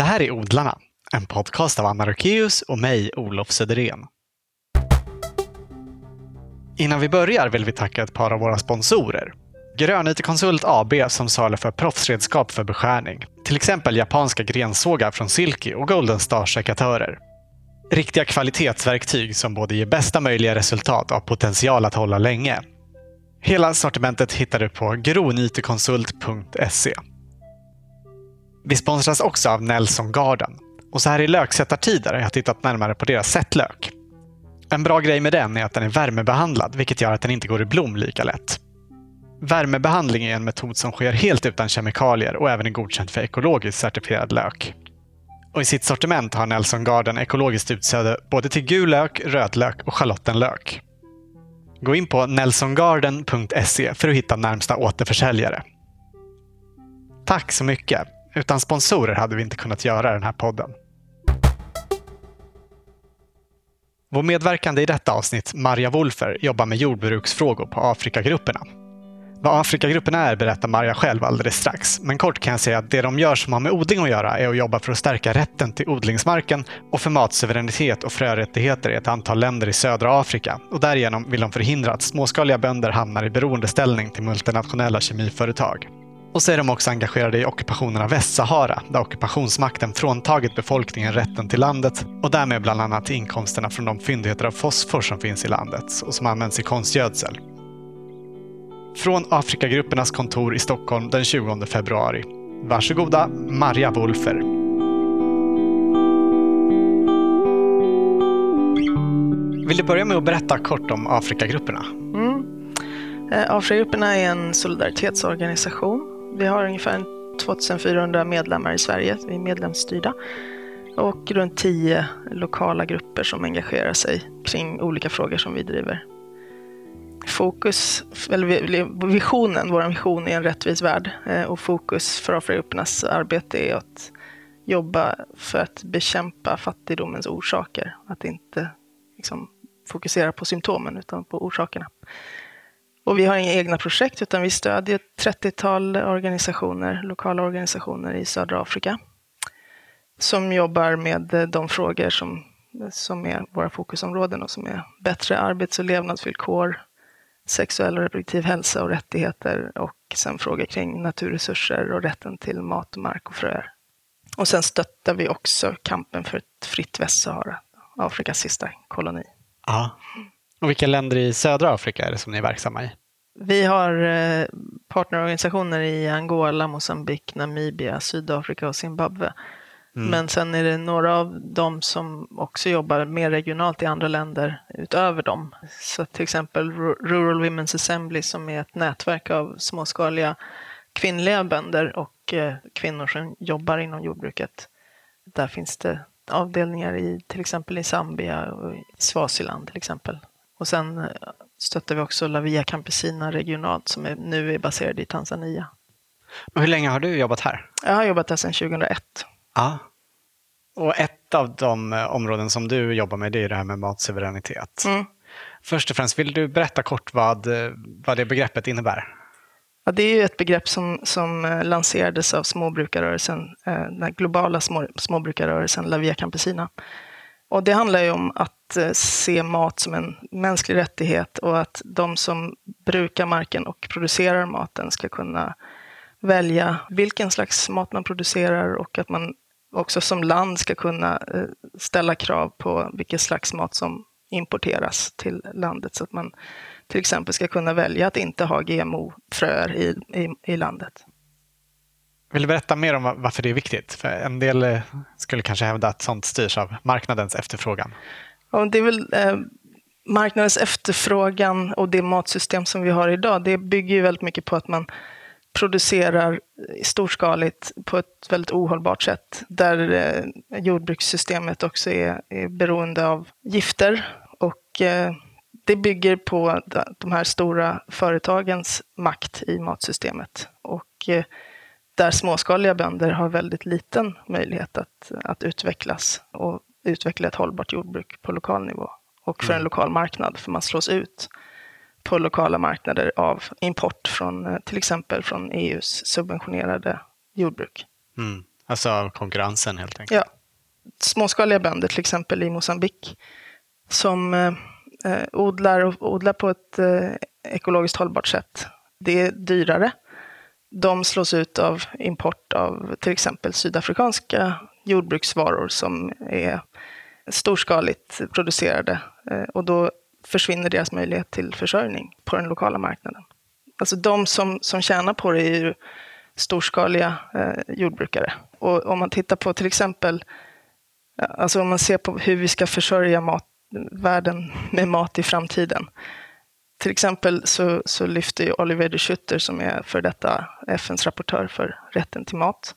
Det här är Odlarna, en podcast av Anna Rokeus och mig, Olof Söderén. Innan vi börjar vill vi tacka ett par av våra sponsorer. Grönytekonsult AB som saluför proffsredskap för beskärning. Till exempel japanska grensågar från Silky och Golden Star-sekatörer. Riktiga kvalitetsverktyg som både ger bästa möjliga resultat och har potential att hålla länge. Hela sortimentet hittar du på gronytekonsult.se. Vi sponsras också av Nelson Garden. Och så här i löksättartider har jag tittat närmare på deras sättlök. En bra grej med den är att den är värmebehandlad, vilket gör att den inte går i blom lika lätt. Värmebehandling är en metod som sker helt utan kemikalier och även är godkänd för ekologiskt certifierad lök. Och I sitt sortiment har Nelson Garden ekologiskt utsäde både till gul lök, rödlök och schalottenlök. Gå in på nelsongarden.se för att hitta närmsta återförsäljare. Tack så mycket! Utan sponsorer hade vi inte kunnat göra den här podden. Vår medverkande i detta avsnitt, Marja Wolfer, jobbar med jordbruksfrågor på Afrikagrupperna. Vad Afrikagrupperna är berättar Marja själv alldeles strax. Men kort kan jag säga att det de gör som har med odling att göra är att jobba för att stärka rätten till odlingsmarken och för matsuveränitet och frörättigheter i ett antal länder i södra Afrika. Och därigenom vill de förhindra att småskaliga bönder hamnar i beroendeställning till multinationella kemiföretag. Och så är de också engagerade i ockupationen av Västsahara, där ockupationsmakten fråntagit befolkningen rätten till landet och därmed bland annat inkomsterna från de fyndigheter av fosfor som finns i landet och som används i konstgödsel. Från Afrikagruppernas kontor i Stockholm den 20 februari. Varsågoda, Marja Wolfer. Vill du börja med att berätta kort om Afrikagrupperna? Mm. Eh, Afrikagrupperna är en solidaritetsorganisation vi har ungefär 2400 medlemmar i Sverige, vi är medlemsstyrda. Och runt 10 lokala grupper som engagerar sig kring olika frågor som vi driver. Fokus, eller visionen, vår vision är en rättvis värld eh, och fokus för Afrikagruppernas arbete är att jobba för att bekämpa fattigdomens orsaker. Att inte liksom, fokusera på symptomen utan på orsakerna. Och vi har inga egna projekt utan vi stödjer ett 30-tal organisationer, lokala organisationer i södra Afrika som jobbar med eh, de frågor som, som är våra fokusområden och som är bättre arbets och levnadsvillkor, sexuell och reproduktiv hälsa och rättigheter och sen frågor kring naturresurser och rätten till mat, mark och fröer. Och sen stöttar vi också kampen för ett fritt Västsahara, Afrikas sista koloni. Aha. Och vilka länder i södra Afrika är det som ni är verksamma i? Vi har eh, partnerorganisationer i Angola, Mosambik, Namibia, Sydafrika och Zimbabwe. Mm. Men sen är det några av dem som också jobbar mer regionalt i andra länder utöver dem. Så till exempel Rural Women's Assembly som är ett nätverk av småskaliga kvinnliga bönder och eh, kvinnor som jobbar inom jordbruket. Där finns det avdelningar i till exempel i Zambia och i Swaziland till exempel. Och sen eh, stöttar vi också La Via Campesina regionalt som är, nu är baserad i Tanzania. Och hur länge har du jobbat här? Jag har jobbat här sedan 2001. Ja. Och ett av de eh, områden som du jobbar med det är det här med matsuveränitet. Mm. Först och främst, vill du berätta kort vad, eh, vad det begreppet innebär? Ja, det är ett begrepp som, som lanserades av småbrukarrörelsen, den globala små, småbrukarrörelsen La Via Campesina och det handlar ju om att eh, se mat som en mänsklig rättighet och att de som brukar marken och producerar maten ska kunna välja vilken slags mat man producerar och att man också som land ska kunna eh, ställa krav på vilken slags mat som importeras till landet så att man till exempel ska kunna välja att inte ha GMO-fröer i, i, i landet. Vill du berätta mer om varför det är viktigt? För en del eh, skulle kanske hävda att sånt styrs av marknadens efterfrågan. Ja, det är väl eh, marknadens efterfrågan och det matsystem som vi har idag. Det bygger ju väldigt mycket på att man producerar storskaligt på ett väldigt ohållbart sätt. Där eh, jordbrukssystemet också är, är beroende av gifter. Och eh, det bygger på de här stora företagens makt i matsystemet. Och eh, där småskaliga bönder har väldigt liten möjlighet att, att utvecklas och utveckla ett hållbart jordbruk på lokal nivå och för en mm. lokal marknad, för man slås ut på lokala marknader av import från till exempel från EUs subventionerade jordbruk. Mm. Alltså konkurrensen helt enkelt. Ja. Småskaliga bönder, till exempel i Mosambik, som eh, eh, odlar, och, odlar på ett eh, ekologiskt hållbart sätt. Det är dyrare. De slås ut av import av till exempel sydafrikanska jordbruksvaror som är storskaligt producerade eh, och då försvinner deras möjlighet till försörjning på den lokala marknaden. Alltså de som, som tjänar på det är ju storskaliga eh, jordbrukare. Och om man tittar på till exempel, eh, alltså om man ser på hur vi ska försörja mat, världen med mat i framtiden. Till exempel så, så lyfter ju Oliver de Schutter, som är för detta FNs rapportör för rätten till mat.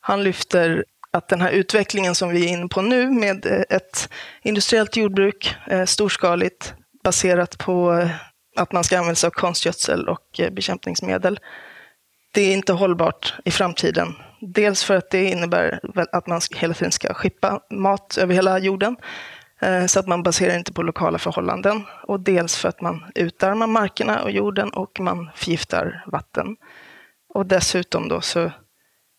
Han lyfter att den här utvecklingen som vi är inne på nu med eh, ett industriellt jordbruk, eh, storskaligt, baserat på eh, att man ska använda sig av konstgödsel och bekämpningsmedel. Det är inte hållbart i framtiden. Dels för att det innebär att man hela tiden ska skippa mat över hela jorden, Eh, så att man baserar inte på lokala förhållanden. Och dels för att man utarmar markerna och jorden och man förgiftar vatten. Och dessutom då så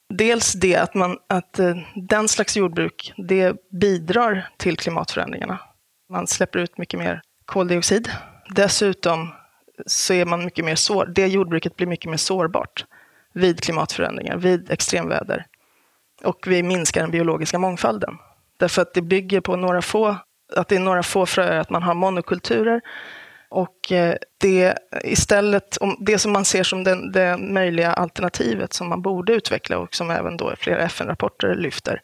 Dels det att, man, att eh, den slags jordbruk det bidrar till klimatförändringarna. Man släpper ut mycket mer koldioxid. Dessutom så är man mycket mer sår, det jordbruket blir mycket mer sårbart vid klimatförändringar, vid extremväder. Och vi minskar den biologiska mångfalden. Därför att det bygger på några få, att det är några få fröer, att man har monokulturer och eh, det istället, det som man ser som det, det möjliga alternativet som man borde utveckla och som även då flera FN-rapporter lyfter,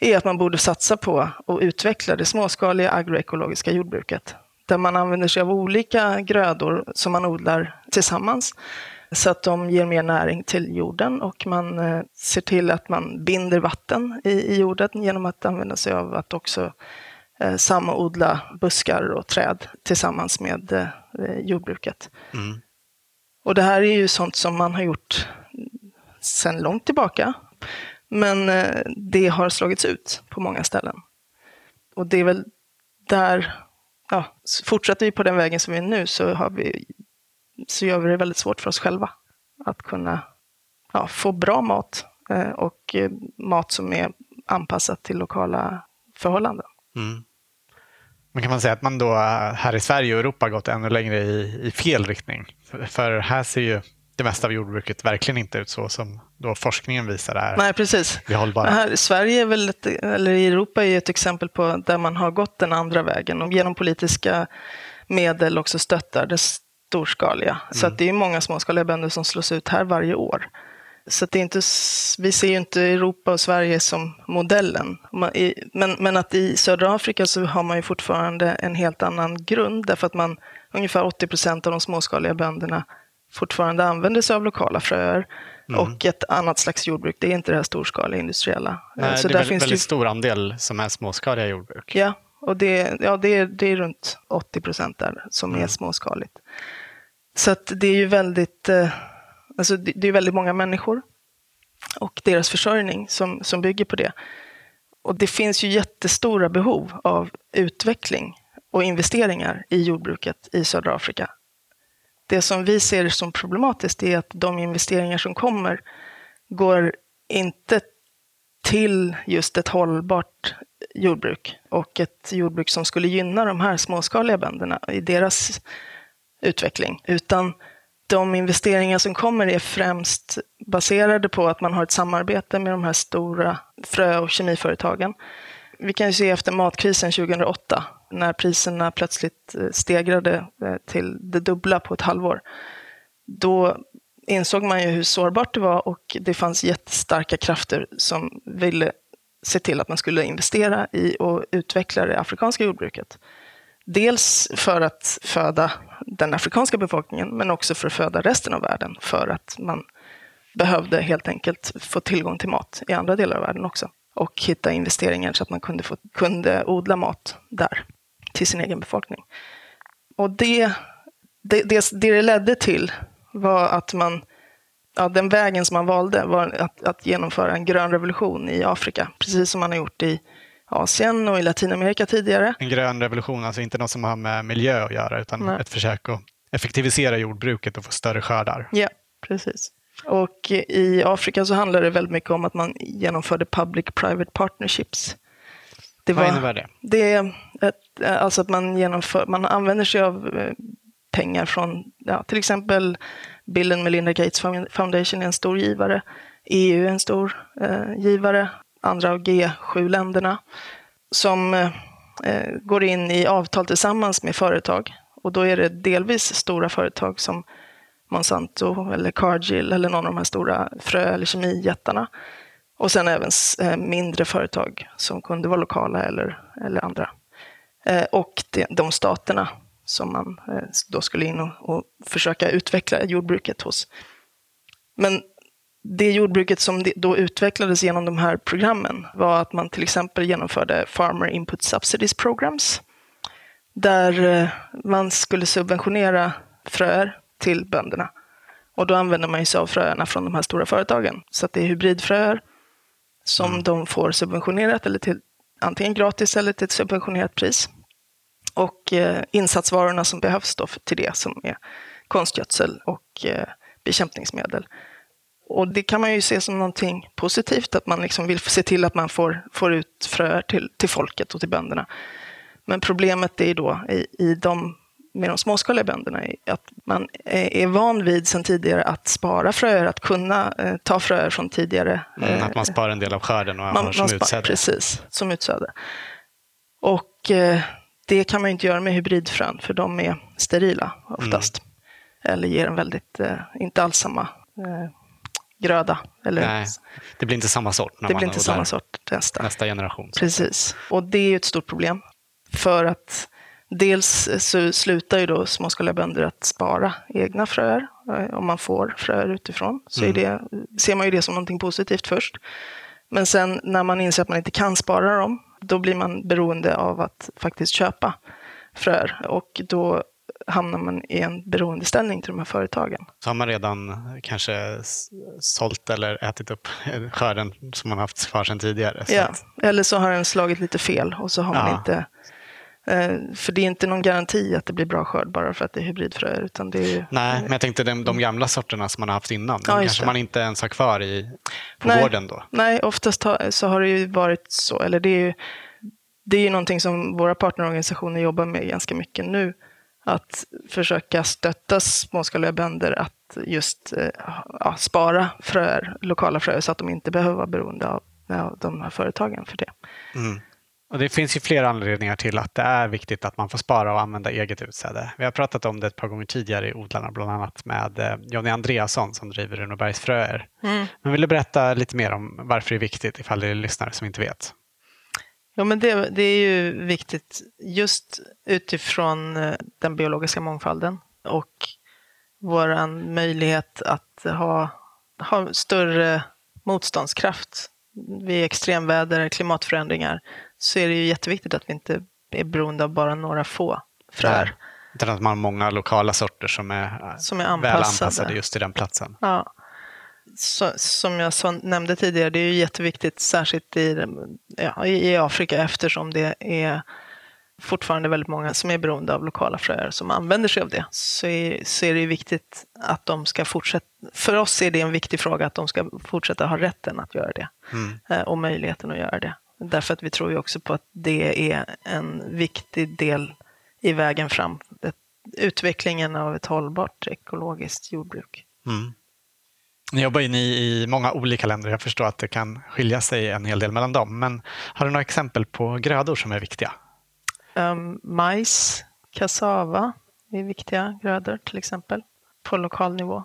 är att man borde satsa på och utveckla det småskaliga agroekologiska jordbruket. Där man använder sig av olika grödor som man odlar tillsammans så att de ger mer näring till jorden och man eh, ser till att man binder vatten i, i jorden genom att använda sig av att också samodla buskar och träd tillsammans med eh, jordbruket. Mm. Och det här är ju sånt som man har gjort sedan långt tillbaka. Men eh, det har slagits ut på många ställen. Och det är väl där, ja, fortsätter vi på den vägen som vi är nu så, har vi, så gör vi det väldigt svårt för oss själva att kunna ja, få bra mat eh, och eh, mat som är anpassat till lokala förhållanden. Mm. Men kan man säga att man då här i Sverige och Europa gått ännu längre i, i fel riktning? För, för här ser ju det mesta av jordbruket verkligen inte ut så som då forskningen visar är Nej, precis. hållbara. Här, Sverige är väl ett, eller Europa är ett exempel på där man har gått den andra vägen och genom politiska medel också stöttar det storskaliga. Mm. Så att det är många småskaliga bönder som slås ut här varje år. Så det är inte, vi ser ju inte Europa och Sverige som modellen. Men, men att i södra Afrika så har man ju fortfarande en helt annan grund därför att man, ungefär 80 procent av de småskaliga bönderna fortfarande använder sig av lokala fröer. Mm. Och ett annat slags jordbruk, det är inte det här storskaliga industriella. Nej, så det är där väldigt, finns väldigt ju... stor andel som är småskaliga jordbruk. Ja, och det, ja, det, är, det är runt 80 procent där som mm. är småskaligt. Så att det är ju väldigt eh, Alltså det, det är väldigt många människor och deras försörjning som, som bygger på det. Och det finns ju jättestora behov av utveckling och investeringar i jordbruket i södra Afrika. Det som vi ser som problematiskt är att de investeringar som kommer går inte till just ett hållbart jordbruk och ett jordbruk som skulle gynna de här småskaliga bönderna i deras utveckling, utan de investeringar som kommer är främst baserade på att man har ett samarbete med de här stora frö och kemiföretagen. Vi kan ju se efter matkrisen 2008 när priserna plötsligt eh, stegrade eh, till det dubbla på ett halvår. Då insåg man ju hur sårbart det var och det fanns jättestarka krafter som ville se till att man skulle investera i och utveckla det afrikanska jordbruket. Dels för att föda den afrikanska befolkningen, men också för att föda resten av världen. För att man behövde helt enkelt få tillgång till mat i andra delar av världen också. Och hitta investeringar så att man kunde, få, kunde odla mat där till sin egen befolkning. Och det det, det, det ledde till var att man, ja, den vägen som man valde var att, att genomföra en grön revolution i Afrika, precis som man har gjort i Asien och i Latinamerika tidigare. En grön revolution, alltså inte något som har med miljö att göra utan Nej. ett försök att effektivisera jordbruket och få större skördar. Ja, precis. Och i Afrika så handlar det väldigt mycket om att man genomförde public-private partnerships. Det Vad innebär det? Det är ett, alltså att man, genomför, man använder sig av eh, pengar från ja, till exempel Bill and Melinda Gates Foundation är en stor givare. EU är en stor eh, givare. Andra av G7-länderna som eh, går in i avtal tillsammans med företag. Och då är det delvis stora företag som Monsanto eller Cargill eller någon av de här stora frö eller kemijättarna. Och sen även eh, mindre företag som kunde vara lokala eller, eller andra. Eh, och de staterna som man eh, då skulle in och, och försöka utveckla jordbruket hos. Men det jordbruket som då utvecklades genom de här programmen var att man till exempel genomförde Farmer Input Subsidies Programs. Där man skulle subventionera fröer till bönderna. Och då använder man sig av fröerna från de här stora företagen. Så det är hybridfröer som mm. de får subventionerat eller till antingen gratis eller till ett subventionerat pris. Och eh, insatsvarorna som behövs då till det som är konstgödsel och eh, bekämpningsmedel. Och det kan man ju se som någonting positivt, att man liksom vill se till att man får, får ut fröer till, till folket och till bönderna. Men problemet är då i, i de med de småskaliga bönderna att man är van vid sedan tidigare att spara fröer, att kunna eh, ta fröer från tidigare. Mm, att man eh, sparar en del av skörden och man, har som utsäde. Precis, som utsäde. Och eh, det kan man inte göra med hybridfrön för de är sterila oftast. Mm. Eller ger en väldigt, eh, inte alls samma eh, gröda. Eller, Nej, det blir inte samma sort när det man blir inte samma sort nästa. nästa generation. Precis, och det är ett stort problem. För att Dels så slutar ju då småskaliga bönder att spara egna fröer. Eh, om man får fröer utifrån så mm. det, ser man ju det som någonting positivt först. Men sen när man inser att man inte kan spara dem, då blir man beroende av att faktiskt köpa fröer. Och då hamnar man i en beroendeställning till de här företagen. Så har man redan kanske sålt eller ätit upp skörden som man haft kvar sedan tidigare. ja, att... eller så har den slagit lite fel och så har man ja. inte Eh, för det är inte någon garanti att det blir bra skörd bara för att det är hybridfröer. Utan det är, Nej, men jag tänkte de, de gamla sorterna som man har haft innan, ja, kanske det. man inte ens har kvar i, på Nej. gården då? Nej, oftast har, så har det ju varit så. Eller det är ju, det är ju någonting som våra partnerorganisationer jobbar med ganska mycket nu. Att försöka stötta småskaliga bönder att just eh, ja, spara fröer, lokala fröer så att de inte behöver vara beroende av, de här företagen för det. Mm. Och det finns ju flera anledningar till att det är viktigt att man får spara och använda eget utsäde. Vi har pratat om det ett par gånger tidigare i Odlarna, bland annat med eh, Jonny Andreasson som driver Runebergs fröer. Mm. Men vill du berätta lite mer om varför det är viktigt ifall det är lyssnare som inte vet? Ja, men det, det är ju viktigt just utifrån eh, den biologiska mångfalden och vår möjlighet att ha, ha större motståndskraft vid extremväder, klimatförändringar så är det ju jätteviktigt att vi inte är beroende av bara några få fröer. Utan att man har många lokala sorter som är, som är anpassade. väl anpassade just till den platsen. Ja. Så, som jag nämnde tidigare, det är ju jätteviktigt, särskilt i, ja, i Afrika eftersom det är fortfarande väldigt många som är beroende av lokala fröer som använder sig av det. Så är, så är det viktigt att de ska fortsätta, för oss är det en viktig fråga att de ska fortsätta ha rätten att göra det mm. Eh, och möjligheten att göra det. Därför att vi tror ju också på att det är en viktig del i vägen fram. Utvecklingen av ett hållbart ekologiskt jordbruk. Mm. Ni jobbar ju i många olika länder. Jag förstår att det kan skilja sig en hel del mellan dem. Men har du några exempel på grödor som är viktiga? Um, majs, kassava är viktiga grödor till exempel på lokal nivå.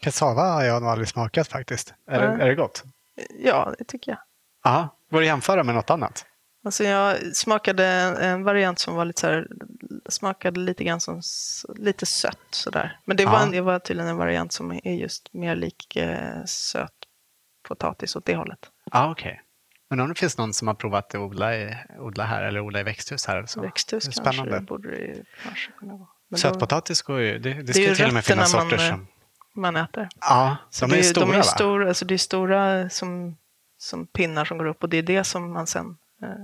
Kassava har jag nog aldrig smakat faktiskt. Är, mm. det, är det gott? Ja, det tycker jag. Aha. Går det att jämföra med något annat? Alltså jag smakade en variant som var lite så här, smakade lite grann som lite sött sådär. Men det var, det var tydligen en variant som är just mer lik eh, söt potatis åt det hållet. Ja, okej. Okay. Men om det finns någon som har provat att odla, i, odla här eller odla i växthus här? Så. Växthus det kanske borde det kanske kunna vara. Sötpotatis går ju, det, det, ska ju till och med finnas sorter man, som... man äter. Ja, så de är, stora de är stora, alltså det är stora som som pinnar som går upp och det är det som man sen eh,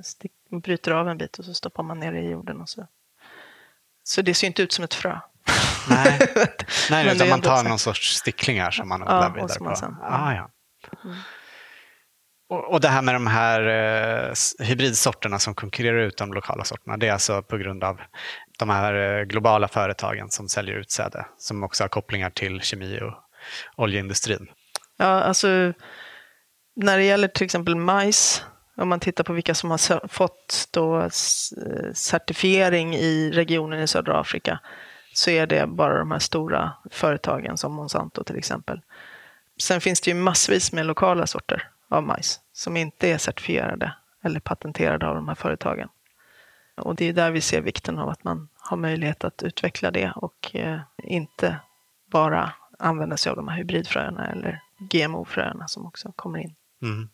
stick, bryter av en bit och så stoppar man ner det i jorden. Och så. så det ser inte ut som ett frö. Nej, Nej utan man tar någon sorts sticklingar som man Ja, odlar och vidare på. sen- ah, ja. Mm. Och, och det här med de här eh, hybridsorterna som konkurrerar ut de lokala sorterna, det är alltså på grund av de här eh, globala företagen som säljer utsäde, som också har kopplingar till kemi och oljeindustrin. Ja, alltså när det gäller till exempel majs, om man tittar på vilka som har fått då certifiering i regionen i södra Afrika, så är det bara de här stora företagen som Monsanto till exempel. Sen finns det ju massvis med lokala sorter av majs som inte är certifierade eller patenterade av de här företagen. Och det är där vi ser vikten av att man har möjlighet att utveckla det och eh, inte bara använda sig av de här hybridfröerna eller GMO-fröerna som också kommer in. Mm.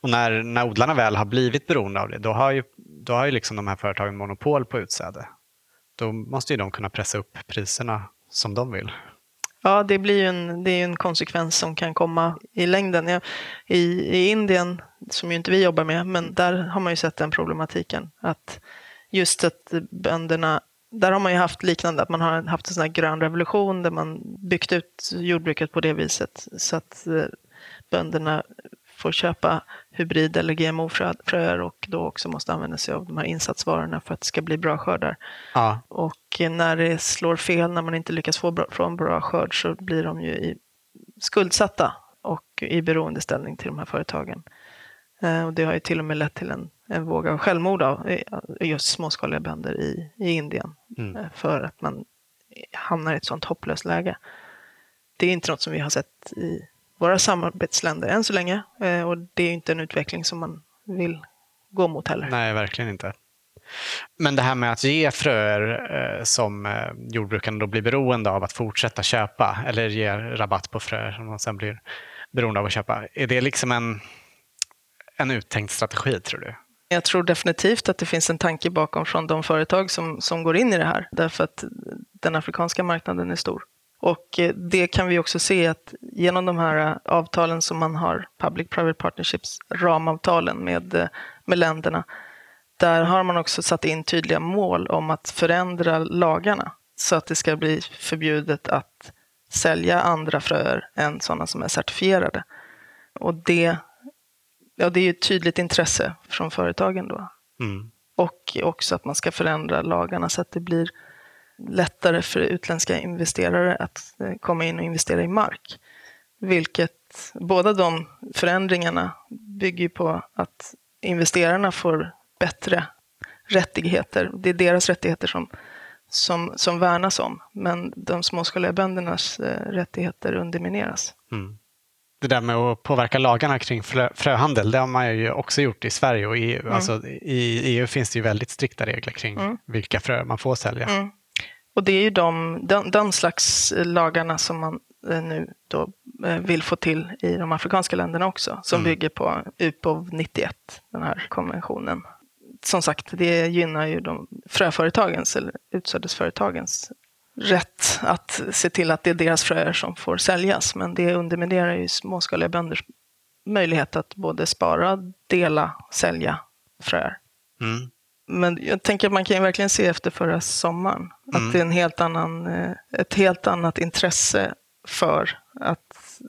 Och när, när odlarna väl har blivit beroende av det, då har ju, då har ju liksom de här företagen monopol på utsäde. Då måste ju de kunna pressa upp priserna som de vill. Ja, det blir ju en, det är ju en konsekvens som kan komma i längden. Ja, i, I Indien, som ju inte vi jobbar med, men där har man ju sett den problematiken. Att just att bönderna, där har man ju haft liknande, att man har haft en sån här grön revolution där man byggt ut jordbruket på det viset så att eh, bönderna får köpa hybrid eller GMO-fröer och då också måste använda sig av de här insatsvarorna för att det ska bli bra skördar. Ja, Och när det slår fel, när man inte lyckas få bra, få en bra skörd, så blir de ju i, skuldsatta och i beroendeställning till de här företagen. Eh, och det har ju till och med lett till en, en våg av självmord av eh, just småskaliga bönder i, i Indien. Mm. eh, För att man hamnar i ett sånt hopplöst läge. Det är inte något som vi har sett i våra samarbetsländer än så länge. eh, Och det är inte en utveckling som man vill gå mot heller. nej, verkligen inte. Men det här med att ge fröer eh, som eh, jordbrukarna då blir beroende av att fortsätta köpa eller ge rabatt på fröer som de sen blir beroende av att köpa. Är det liksom en, en uttänkt strategi tror du? Jag tror definitivt att det finns en tanke bakom från de företag som, som går in i det här. Därför att den afrikanska marknaden är stor. Och eh, det kan vi också se att genom de här eh, avtalen som man har, Public Private Partnerships, ramavtalen med, eh, med länderna, där har man också satt in tydliga mål om att förändra lagarna så att det ska bli förbjudet att sälja andra fröer än sådana som är certifierade. Och det, ja, det är ju ett tydligt intresse från företagen då. Mm. Och också att man ska förändra lagarna så att det blir lättare för utländska investerare att eh, komma in och investera i mark. Vilket båda de förändringarna bygger på att investerarna får bättre rättigheter. Det är deras rättigheter som, som, som värnas om. Men de småskaliga böndernas eh, rättigheter undermineras. Mm. Det där med att påverka lagarna kring frö, fröhandel, det har man ju också gjort i Sverige och i EU. Alltså, I EU finns det ju väldigt strikta regler kring Mm. vilka fröer man får sälja. Och det är ju de, de, de slags lagarna som man eh, nu då eh, vill få till i de afrikanska länderna också, som Mm. bygger på UPOV 91, den här konventionen. Som sagt, det gynnar ju de fröföretagens eller utsädesföretagens rätt att se till att det är deras fröer som får säljas, men det underminerar ju småskaliga bönders möjlighet att både spara, dela, sälja fröer. Mm. Men jag tänker att man kan ju verkligen se efter förra sommaren Mm. att det är en helt annan, eh, ett helt annat intresse för att,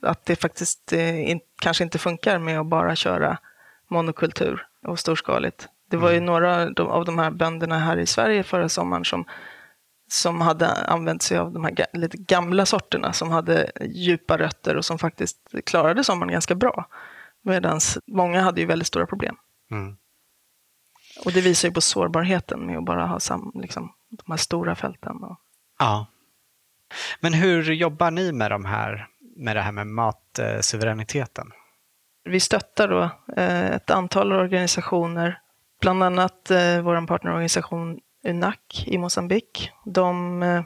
att det faktiskt eh, in, kanske inte funkar med att bara köra monokultur och storskaligt. Det var ju Mm. några av de- här bönderna här i Sverige förra sommaren som, som hade använt sig av de här lite gamla sorterna som hade djupa rötter och som faktiskt klarade sommaren ganska bra. Medan många hade ju väldigt stora problem. Mm. Och det visar ju på sårbarheten med att bara ha sam, liksom, de här stora fälten. Och, Ja. Men hur jobbar ni med, de här, med det här med matsuveräniteten? vi stöttar då eh, ett antal organisationer, bland annat eh, vår partnerorganisation UNAC i Mosambik. De eh,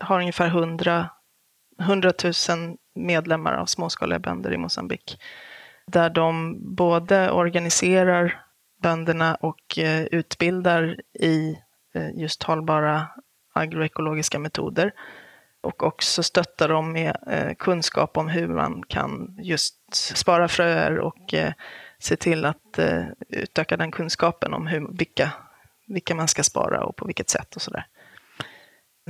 har ungefär 100, 100 000 medlemmar av småskaliga bönder i Mosambik. Där de både organiserar bönderna och eh, utbildar i eh, just hållbara agroekologiska metoder. Och också stöttar dem med eh, kunskap om hur man kan just spara fröer och se till att utöka den kunskapen om hur, vilka, vilka man ska spara och på vilket sätt och sådär.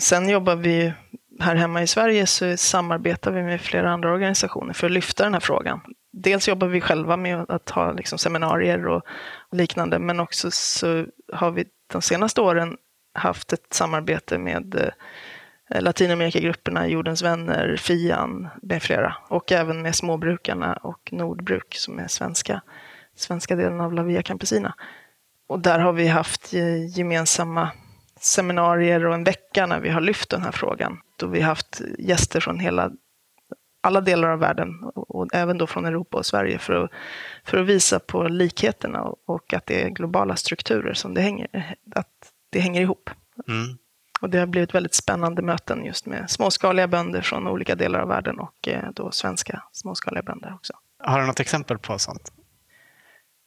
Sen jobbar vi här hemma i Sverige så samarbetar vi med flera andra organisationer för att lyfta den här frågan. Dels jobbar vi själva med att ha liksom seminarier och liknande, men också så har vi de senaste åren haft ett samarbete med eh, Latinamerikagrupperna, Jordens vänner, FIAN med flera och även med småbrukarna och Nordbruk som är svenska, svenska delen av La Via Campesina. Och där har vi haft eh, gemensamma seminarier och en vecka när vi har lyft den här frågan. Då vi haft gäster från hela, alla delar av världen och även då från Europa och Sverige för att, för att visa på likheterna och att det är globala strukturer som det hänger, att det hänger ihop. Mm. Och det har blivit väldigt spännande möten just med småskaliga bönder från olika delar av världen och eh, då svenska småskaliga bönder också. Har du något exempel på sånt?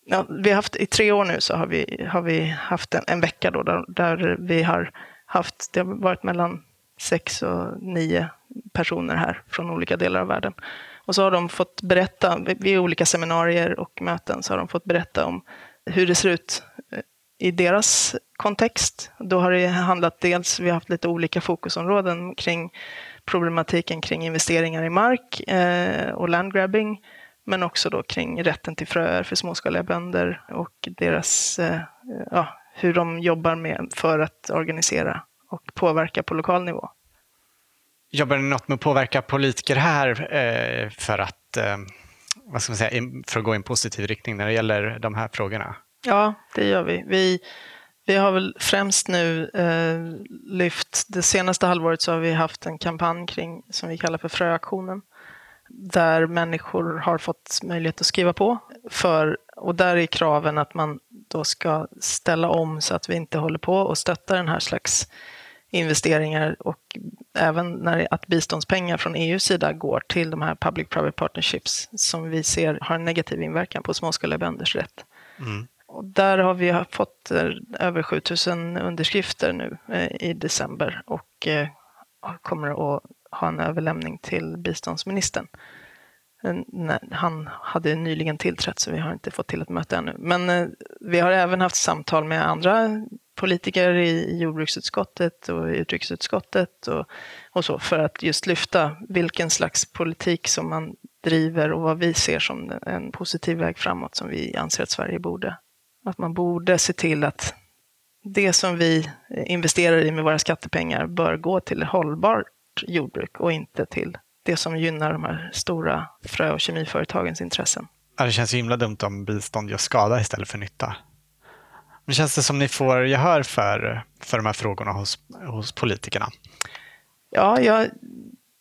Ja, vi har haft, I tre år nu så har vi, har vi haft en, en vecka då där, där, vi har haft, det har varit mellan sex och nio personer här från olika delar av världen. Och så har de fått berätta, vid olika seminarier och möten, så har de fått berätta om hur det ser ut eh, i deras kontext. Då har det handlat dels, vi har haft lite olika fokusområden kring problematiken kring investeringar i mark eh, och landgrabbing men också då kring rätten till fröer för småskaliga bönder och deras, eh, ja, hur de jobbar med för att organisera och påverka på lokal nivå. Jobbar ni något med att påverka politiker här eh, för att, eh, vad ska man säga, för att gå i en positiv riktning när det gäller de här frågorna? Ja, det gör vi. Vi, vi har väl främst nu eh, lyft, det senaste halvåret så har vi haft en kampanj kring, som vi kallar för Fröaktionen där människor har fått möjlighet att skriva på. För, och där är kraven att man då ska ställa om så att vi inte håller på och stöttar den här slags investeringar och även när att biståndspengar från EUs sida går till de här public-private partnerships som vi ser har en negativ inverkan på småskaliga bönders rätt. Mm. Och där har vi fått eh, över 7000 underskrifter nu eh, i december och eh, kommer att ha en överlämning till biståndsministern. Han hade nyligen tillträtt så vi har inte fått till ett möte ännu. Men vi har även haft samtal med andra politiker i jordbruksutskottet och utrikesutskottet och, och så för att just lyfta vilken slags politik som man driver och vad vi ser som en positiv väg framåt som vi anser att Sverige borde. Att man borde se till att det som vi investerar i med våra skattepengar bör gå till hållbart jordbruk och inte till det som gynnar de här stora frö och kemiföretagens intressen. Ja, det känns ju himla dumt om bistånd gör skada istället för nytta. Men känns det som ni får gehör för, för de här frågorna hos, hos politikerna? Ja, jag,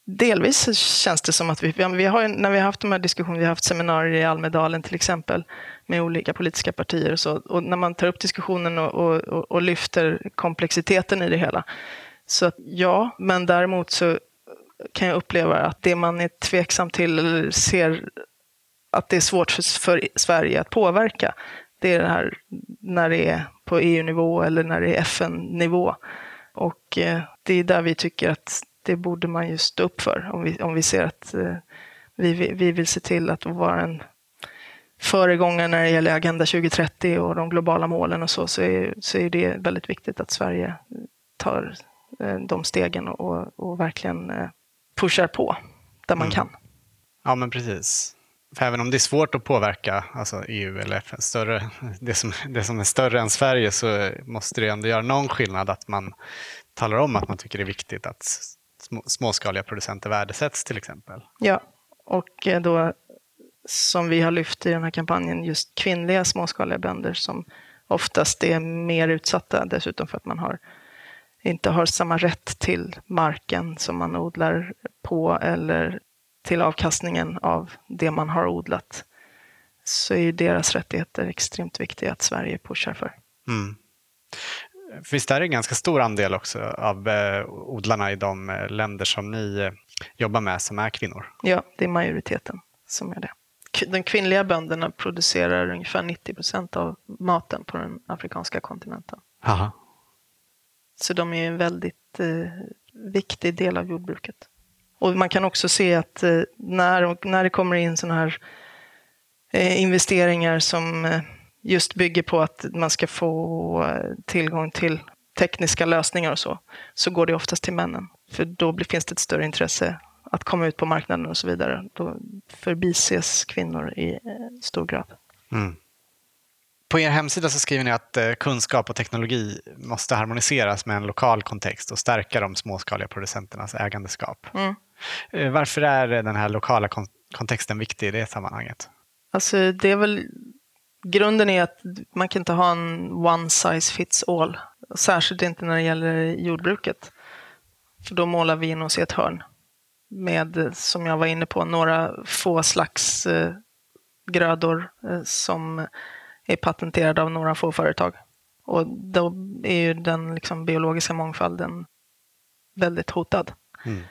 delvis känns det som att vi, vi har, när vi har haft de här diskussionerna, vi har haft seminarier i Almedalen till exempel med olika politiska partier och så, och när man tar upp diskussionen och, och, och lyfter komplexiteten i det hela, så att, ja, men däremot så kan jag uppleva att det man är tveksam till eller ser att det är svårt för, för Sverige att påverka, det är det här när det är på EU-nivå eller när det är FN-nivå. Och eh, det är där vi tycker att det borde man ju stå upp för om vi, om vi ser att eh, vi, vi vill se till att vara en föregångare när det gäller Agenda 2030 och de globala målen och så, så är, så är det väldigt viktigt att Sverige tar Eh, de stegen och, och verkligen pushar på där man mm. kan. Ja, men precis. För även om det är svårt att påverka alltså EU eller FN, större, det, som, det som är större än Sverige, så måste det ändå göra någon skillnad att man talar om att man tycker det är viktigt att små, småskaliga producenter värdesätts till exempel. Ja, och eh, då som vi har lyft i den här kampanjen, just kvinnliga småskaliga bönder som oftast är mer utsatta dessutom för att man har inte har samma rätt till marken som man odlar på eller till avkastningen av det man har odlat så är deras rättigheter extremt viktiga att Sverige pushar för. Mm. Visst är det en ganska stor andel också av eh, odlarna i de eh, länder som ni eh, jobbar med som är kvinnor? Ja, det är majoriteten som är det. De kvinnliga bönderna producerar ungefär 90 procent av maten på den afrikanska kontinenten. Aha. Så de är en väldigt eh, viktig del av jordbruket. Och man kan också se att eh, när, när det kommer in sådana här eh, investeringar som eh, just bygger på att man ska få tillgång till tekniska lösningar och så, så går det oftast till männen. För då blir, finns det ett större intresse att komma ut på marknaden och så vidare. Då förbises kvinnor i stor grad. Mm. På er hemsida så skriver ni att kunskap och teknologi måste harmoniseras med en lokal kontext och stärka de småskaliga producenternas ägandeskap. Mm. Eh, varför är den här lokala kontexten viktig i det sammanhanget? Alltså det är väl grunden är att man kan inte ha en one size fits all. Särskilt inte när det gäller jordbruket. För då målar vi in oss i ett hörn med, som jag var inne på, några få slags eh, grödor eh, som är patenterade av några få företag. Och då är ju den liksom, biologiska mångfalden väldigt hotad. Mm.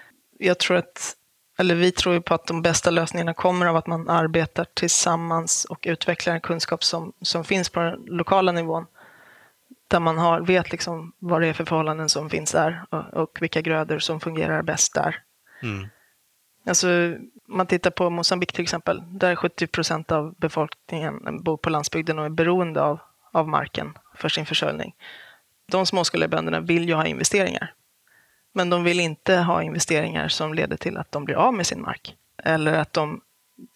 Jag tror att, eller vi tror ju på att de bästa lösningarna kommer av att man arbetar tillsammans och utvecklar en kunskap som, som finns på den lokala nivån. Där man har, vet liksom vad det är för förhållanden som finns där och, och vilka grödor som fungerar bäst där. Mm. Alltså, man tittar på Mosambik till exempel, där 70 procent av befolkningen bor på landsbygden och är beroende av, av marken för sin försörjning. De småskaliga bönderna vill ju ha investeringar. Men de vill inte ha investeringar som leder till att de blir av med sin mark. Eller att de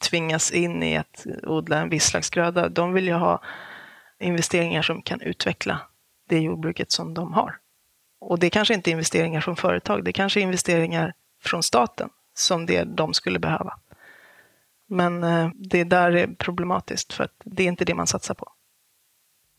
tvingas in i att odla en viss slags gröda. De vill ju ha investeringar som kan utveckla det jordbruket som de har. Och det kanske inte är investeringar från företag, det kanske är investeringar från staten som det de skulle behöva. Men det det där är problematiskt för att det är inte det man satsar på.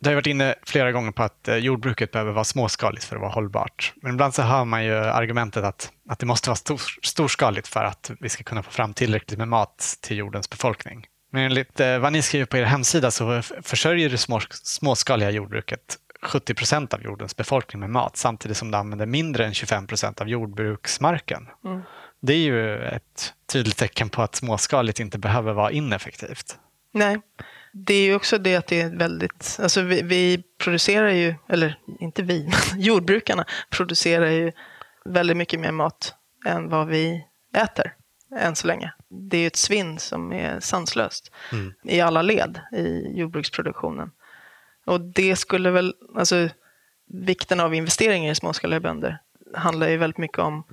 Du har varit inne flera gånger på att eh, jordbruket behöver vara småskaligt för att vara hållbart. Men ibland så hör man ju argumentet att, att det måste vara stor, storskaligt för att vi ska kunna få fram tillräckligt med mat till jordens befolkning. Men enligt eh, vad ni skriver på er hemsida så försörjer det små, småskaliga jordbruket 70 procent av jordens befolkning med mat samtidigt som det använder mindre än 25 procent av jordbruksmarken. Mm. Det är ju ett tydligt tecken på att småskaligt inte behöver vara ineffektivt. Nej, det är ju också det att det är väldigt, alltså vi, vi producerar ju, eller inte vi, men jordbrukarna producerar ju väldigt mycket mer mat än vad vi äter än så länge. Det är ju ett svinn som är sanslöst mm. i alla led i jordbruksproduktionen. Och det skulle väl, alltså vikten av investeringar i småskaliga bönder handlar ju väldigt mycket om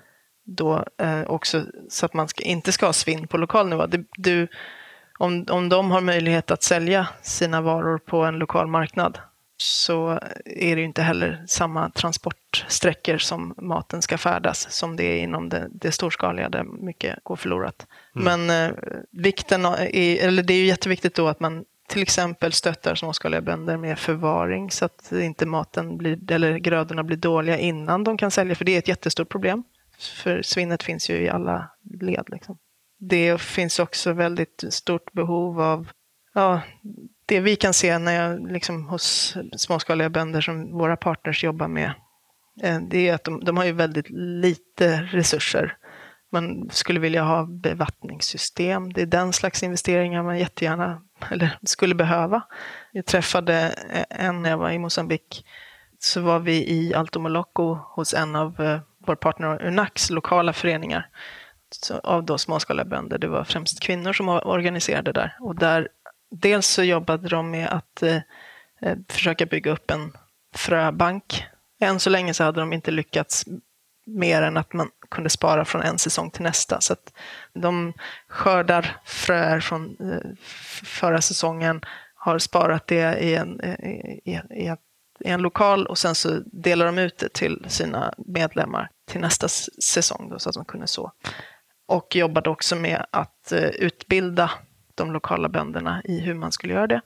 då eh, också så att man ska, inte ska ha svinn på lokal nivå. Du, du, om, om de har möjlighet att sälja sina varor på en lokal marknad så är det ju inte heller samma transportsträckor som maten ska färdas som det är inom det, det storskaliga där mycket går förlorat. Mm. Men eh, vikten är, eller det är ju jätteviktigt då att man till exempel stöttar småskaliga bönder med förvaring så att inte maten blir, eller grödorna blir dåliga innan de kan sälja, för det är ett jättestort problem. För svinnet finns ju i alla led. Liksom. Det finns också väldigt stort behov av ja, det vi kan se när jag, liksom, hos småskaliga bönder som våra partners jobbar med. Eh, det är att de, de har ju väldigt lite resurser. Man skulle vilja ha bevattningssystem. Det är den slags investeringar man jättegärna eller skulle behöva. Jag träffade en när jag var i Mosambik. Så var vi i Alto Molocco hos en av eh, vår partner Unax lokala föreningar av då småskaliga bönder. Det var främst kvinnor som organiserade där. Och där dels så jobbade de med att eh, eh, försöka bygga upp en fröbank. Än så länge så hade de inte lyckats mer än att man kunde spara från en säsong till nästa. Så att de skördar fröer från eh, förra säsongen, har sparat det i en, i, i, i en lokal och sen så delar de ut det till sina medlemmar till nästa säsong då, så att de kunde så. Och jobbade också med att eh, utbilda de lokala bönderna i hur man skulle göra det.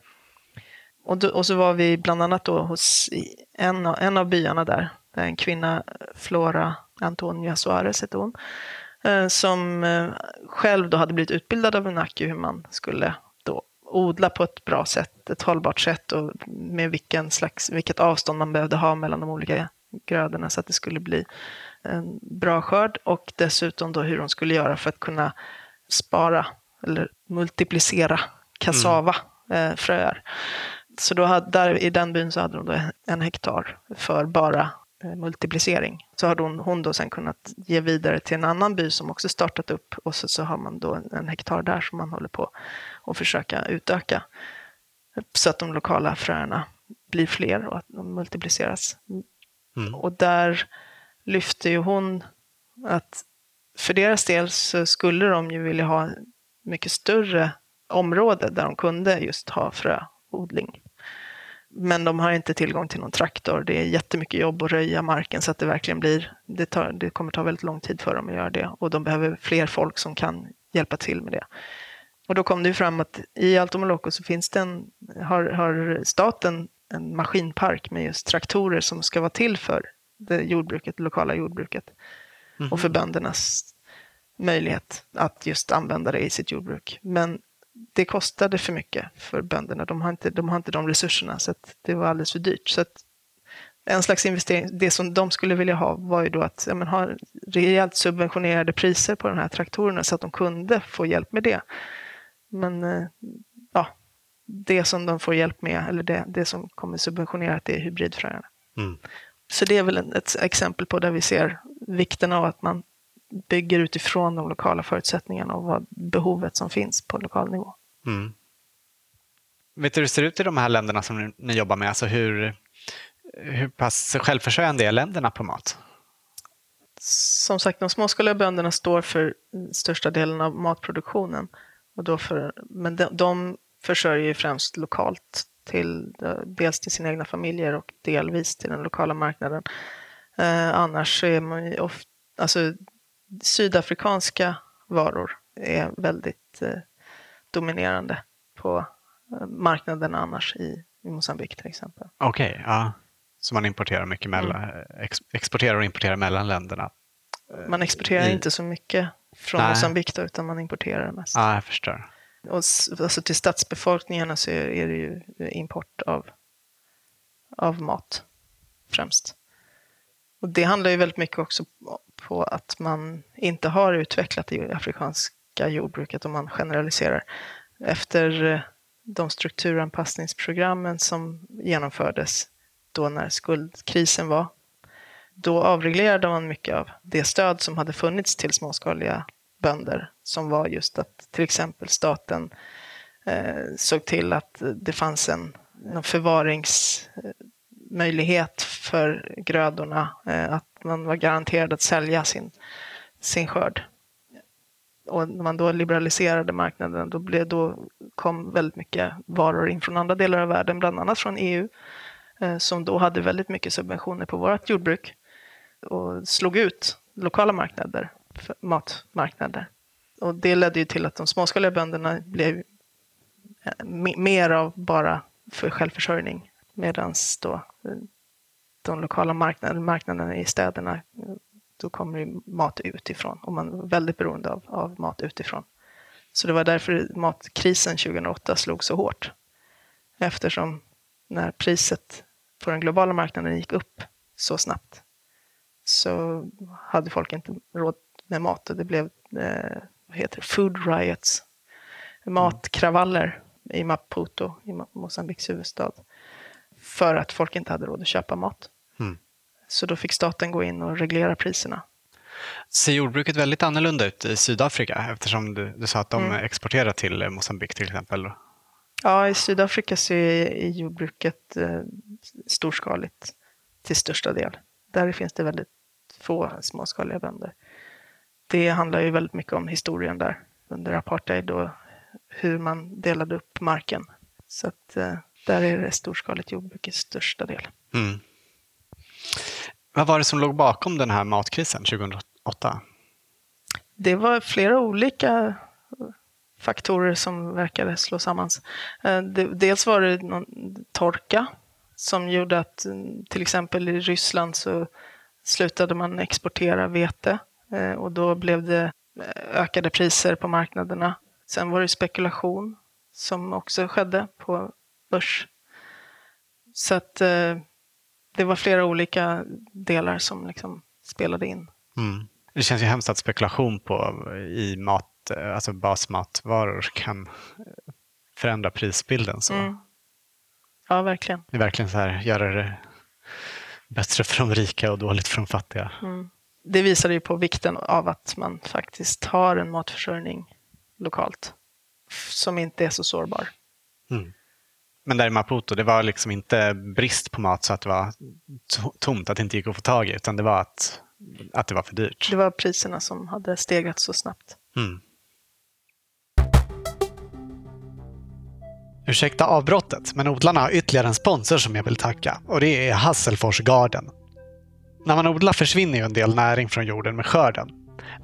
Och, då, och så var vi bland annat då hos en, en av byarna där, en kvinna, Flora Antonia Suarez hette hon, eh, som eh, själv då hade blivit utbildad av Unaki hur man skulle odla på ett bra sätt, ett hållbart sätt och med vilken slags, vilket avstånd man behövde ha mellan de olika grödorna så att det skulle bli en bra skörd och dessutom då hur de skulle göra för att kunna spara eller multiplicera kassava, mm. eh, fröer. Så då hade, där, i den byn så hade de då en hektar för bara eh, multiplicering. Så har hon, hon då sen kunnat ge vidare till en annan by som också startat upp och så, så har man då en, en hektar där som man håller på och försöka utöka så att de lokala fröerna blir fler och att de multipliceras Mm. Och där lyfte ju hon att för deras del så skulle de ju vilja ha mycket större område där de kunde just ha fröodling. Men de har inte tillgång till någon traktor. Det är jättemycket jobb att röja marken så att det verkligen blir, det, tar, det kommer ta väldigt lång tid för dem att göra det. Och de behöver fler folk som kan hjälpa till med det. Och då kom det ju fram att i Altomoloco så finns det en, har, har staten en maskinpark med just traktorer som ska vara till för det jordbruket, det lokala jordbruket. Mhm. Och för böndernas möjlighet att just använda det i sitt jordbruk. Men det kostade för mycket för bönderna. De har inte de, har inte de resurserna så att det var alldeles för dyrt. Så att en slags investering, det som de skulle vilja ha var ju då att ja, men, ha rejält subventionerade priser på de här traktorerna så att de kunde få hjälp med det. Men eh, ja, det som de får hjälp med, eller det, det som kommer subventionerat, det är hybridfröerna. Mm. Så det är väl ett exempel på där vi ser vikten av att man bygger utifrån de lokala förutsättningarna och vad behovet som finns på lokal nivå. Mm. Vet du hur det ser ut i de här länderna som ni, jobbar med? Alltså hur, hur pass självförsörjande är länderna på mat? Som sagt, de småskaliga bönderna står för största delen av matproduktionen. Och då för, men de, de försörjer ju främst lokalt, till, dels till sina egna familjer och delvis till den lokala marknaden. Eh, annars är man ju ofta, alltså sydafrikanska varor är väldigt eh, dominerande på eh, marknaden annars i, i Mosambik till exempel. Okej, ja. Så man importerar mycket mellan, ex, exporterar och importerar mellan länderna? Man exporterar i- inte så mycket från. Mosambik då, utan man importerar mest. Ja, jag förstår. Och alltså till stadsbefolkningarna så är, är det ju import av, av mat främst. Och det handlar ju väldigt mycket också på att man inte har utvecklat det afrikanska jordbruket om man generaliserar. Efter eh, de strukturanpassningsprogrammen som genomfördes då när skuldkrisen var, då avreglerade man mycket av det stöd som hade funnits till småskaliga bönder som var just att till exempel staten eh, såg till att det fanns en, förvaringsmöjlighet för grödorna, eh, att man var garanterad att sälja sin, sin skörd. Och när man då liberaliserade marknaden då, blev, då kom väldigt mycket varor in från andra delar av världen, bland annat från EU, eh, som då hade väldigt mycket subventioner på vårt jordbruk och slog ut lokala marknader, matmarknader. Och det ledde ju till att de småskaliga bönderna blev eh, mer av bara för självförsörjning medan då eh, de lokala marknaderna, marknaderna i städerna, eh, då kommer ju mat utifrån och man är väldigt beroende av, av mat utifrån. Så det var därför matkrisen 2008 slog så hårt. Eftersom när priset på den globala marknaden gick upp så snabbt så hade folk inte råd med mat det blev eh, vad heter det? food riots, matkravaller i Maputo, i Mosambiks huvudstad, för att folk inte hade råd att köpa mat. Mm. Så då fick staten gå in och reglera priserna. Ser jordbruket väldigt annorlunda ut i Sydafrika eftersom du, du sa att de Mm. exporterar till eh, Mosambik till exempel? Ja, i Sydafrika så är är jordbruket eh, storskaligt till största del. Där finns det väldigt få småskaliga bönder. Det handlar ju väldigt mycket om historien där under apartheid och hur man delade upp marken. Så att eh, där är det storskaligt jordbruk i största del. Mm. Vad var det som låg bakom den här matkrisen 2008? Det var flera olika faktorer som verkade slå samman. Eh, Dels var det någon torka som gjorde att mm, till exempel i Ryssland så slutade man exportera vete och då blev det eh, ökade priser på marknaderna. Sen var det spekulation som också skedde på börs. Så att eh, det var flera olika delar som liksom spelade in. Mm. Det känns ju hemskt att spekulation på i mat, eh, alltså basmatvaror kan eh, förändra prisbilden. Så. Mm. Ja, verkligen. Det är verkligen så här, göra det bättre för de rika och dåligt för de fattiga. Mm. Det visar ju på vikten av att man faktiskt har en matförsörjning lokalt som inte är så sårbar. Mm. Men där i Maputo, det var liksom inte brist på mat så att det var tomt, att det inte gick att få tag i, utan det var att, att det var för dyrt. Det var priserna som hade stegrat så snabbt. Mm. Ursäkta avbrottet, men odlarna har ytterligare en sponsor som jag vill tacka och det är Hasselfors Garden. När man odlar försvinner ju en del näring från jorden med skörden.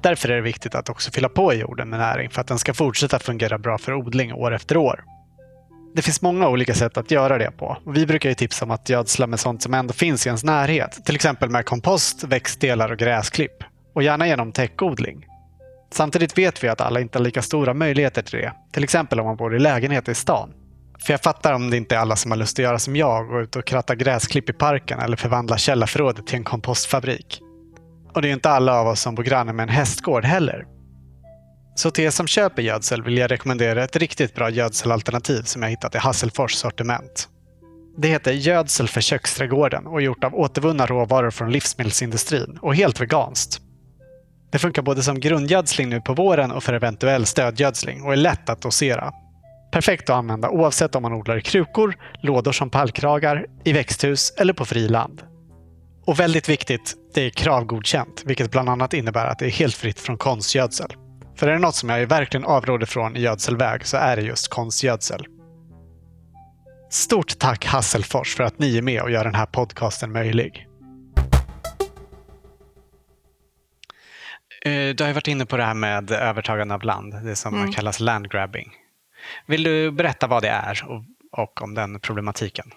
Därför är det viktigt att också fylla på jorden med näring för att den ska fortsätta fungera bra för odling år efter år. Det finns många olika sätt att göra det på. Vi brukar ju tipsa om att gödsla med sånt som ändå finns i ens närhet. Till exempel med kompost, växtdelar och gräsklipp. Och gärna genom täckodling. Samtidigt vet vi att alla inte har lika stora möjligheter till det. Till exempel om man bor i lägenhet i stan. För jag fattar om det inte är alla som har lust att göra som jag, gå ut och kratta gräsklipp i parken eller förvandla källarförrådet till en kompostfabrik. Och det är inte alla av oss som bor granne med en hästgård heller. Så till er som köper gödsel vill jag rekommendera ett riktigt bra gödselalternativ som jag hittat i Hasselfors sortiment. Det heter Gödsel för köksträdgården och är gjort av återvunna råvaror från livsmedelsindustrin och helt veganskt. Det funkar både som grundgödsling nu på våren och för eventuell stödgödsling och är lätt att dosera. Perfekt att använda oavsett om man odlar i krukor, lådor som pallkragar, i växthus eller på friland. Och väldigt viktigt, det är kravgodkänt, vilket bland annat innebär att det är helt fritt från konstgödsel. För är det något som jag verkligen avråder från i gödselväg så är det just konstgödsel. Stort tack Hasselfors för att ni är med och gör den här podcasten möjlig. Eh, du har ju varit inne på det här med övertagande av land, det som mm. kallas landgrabbing. Vill du berätta vad det är och, och om den problematiken?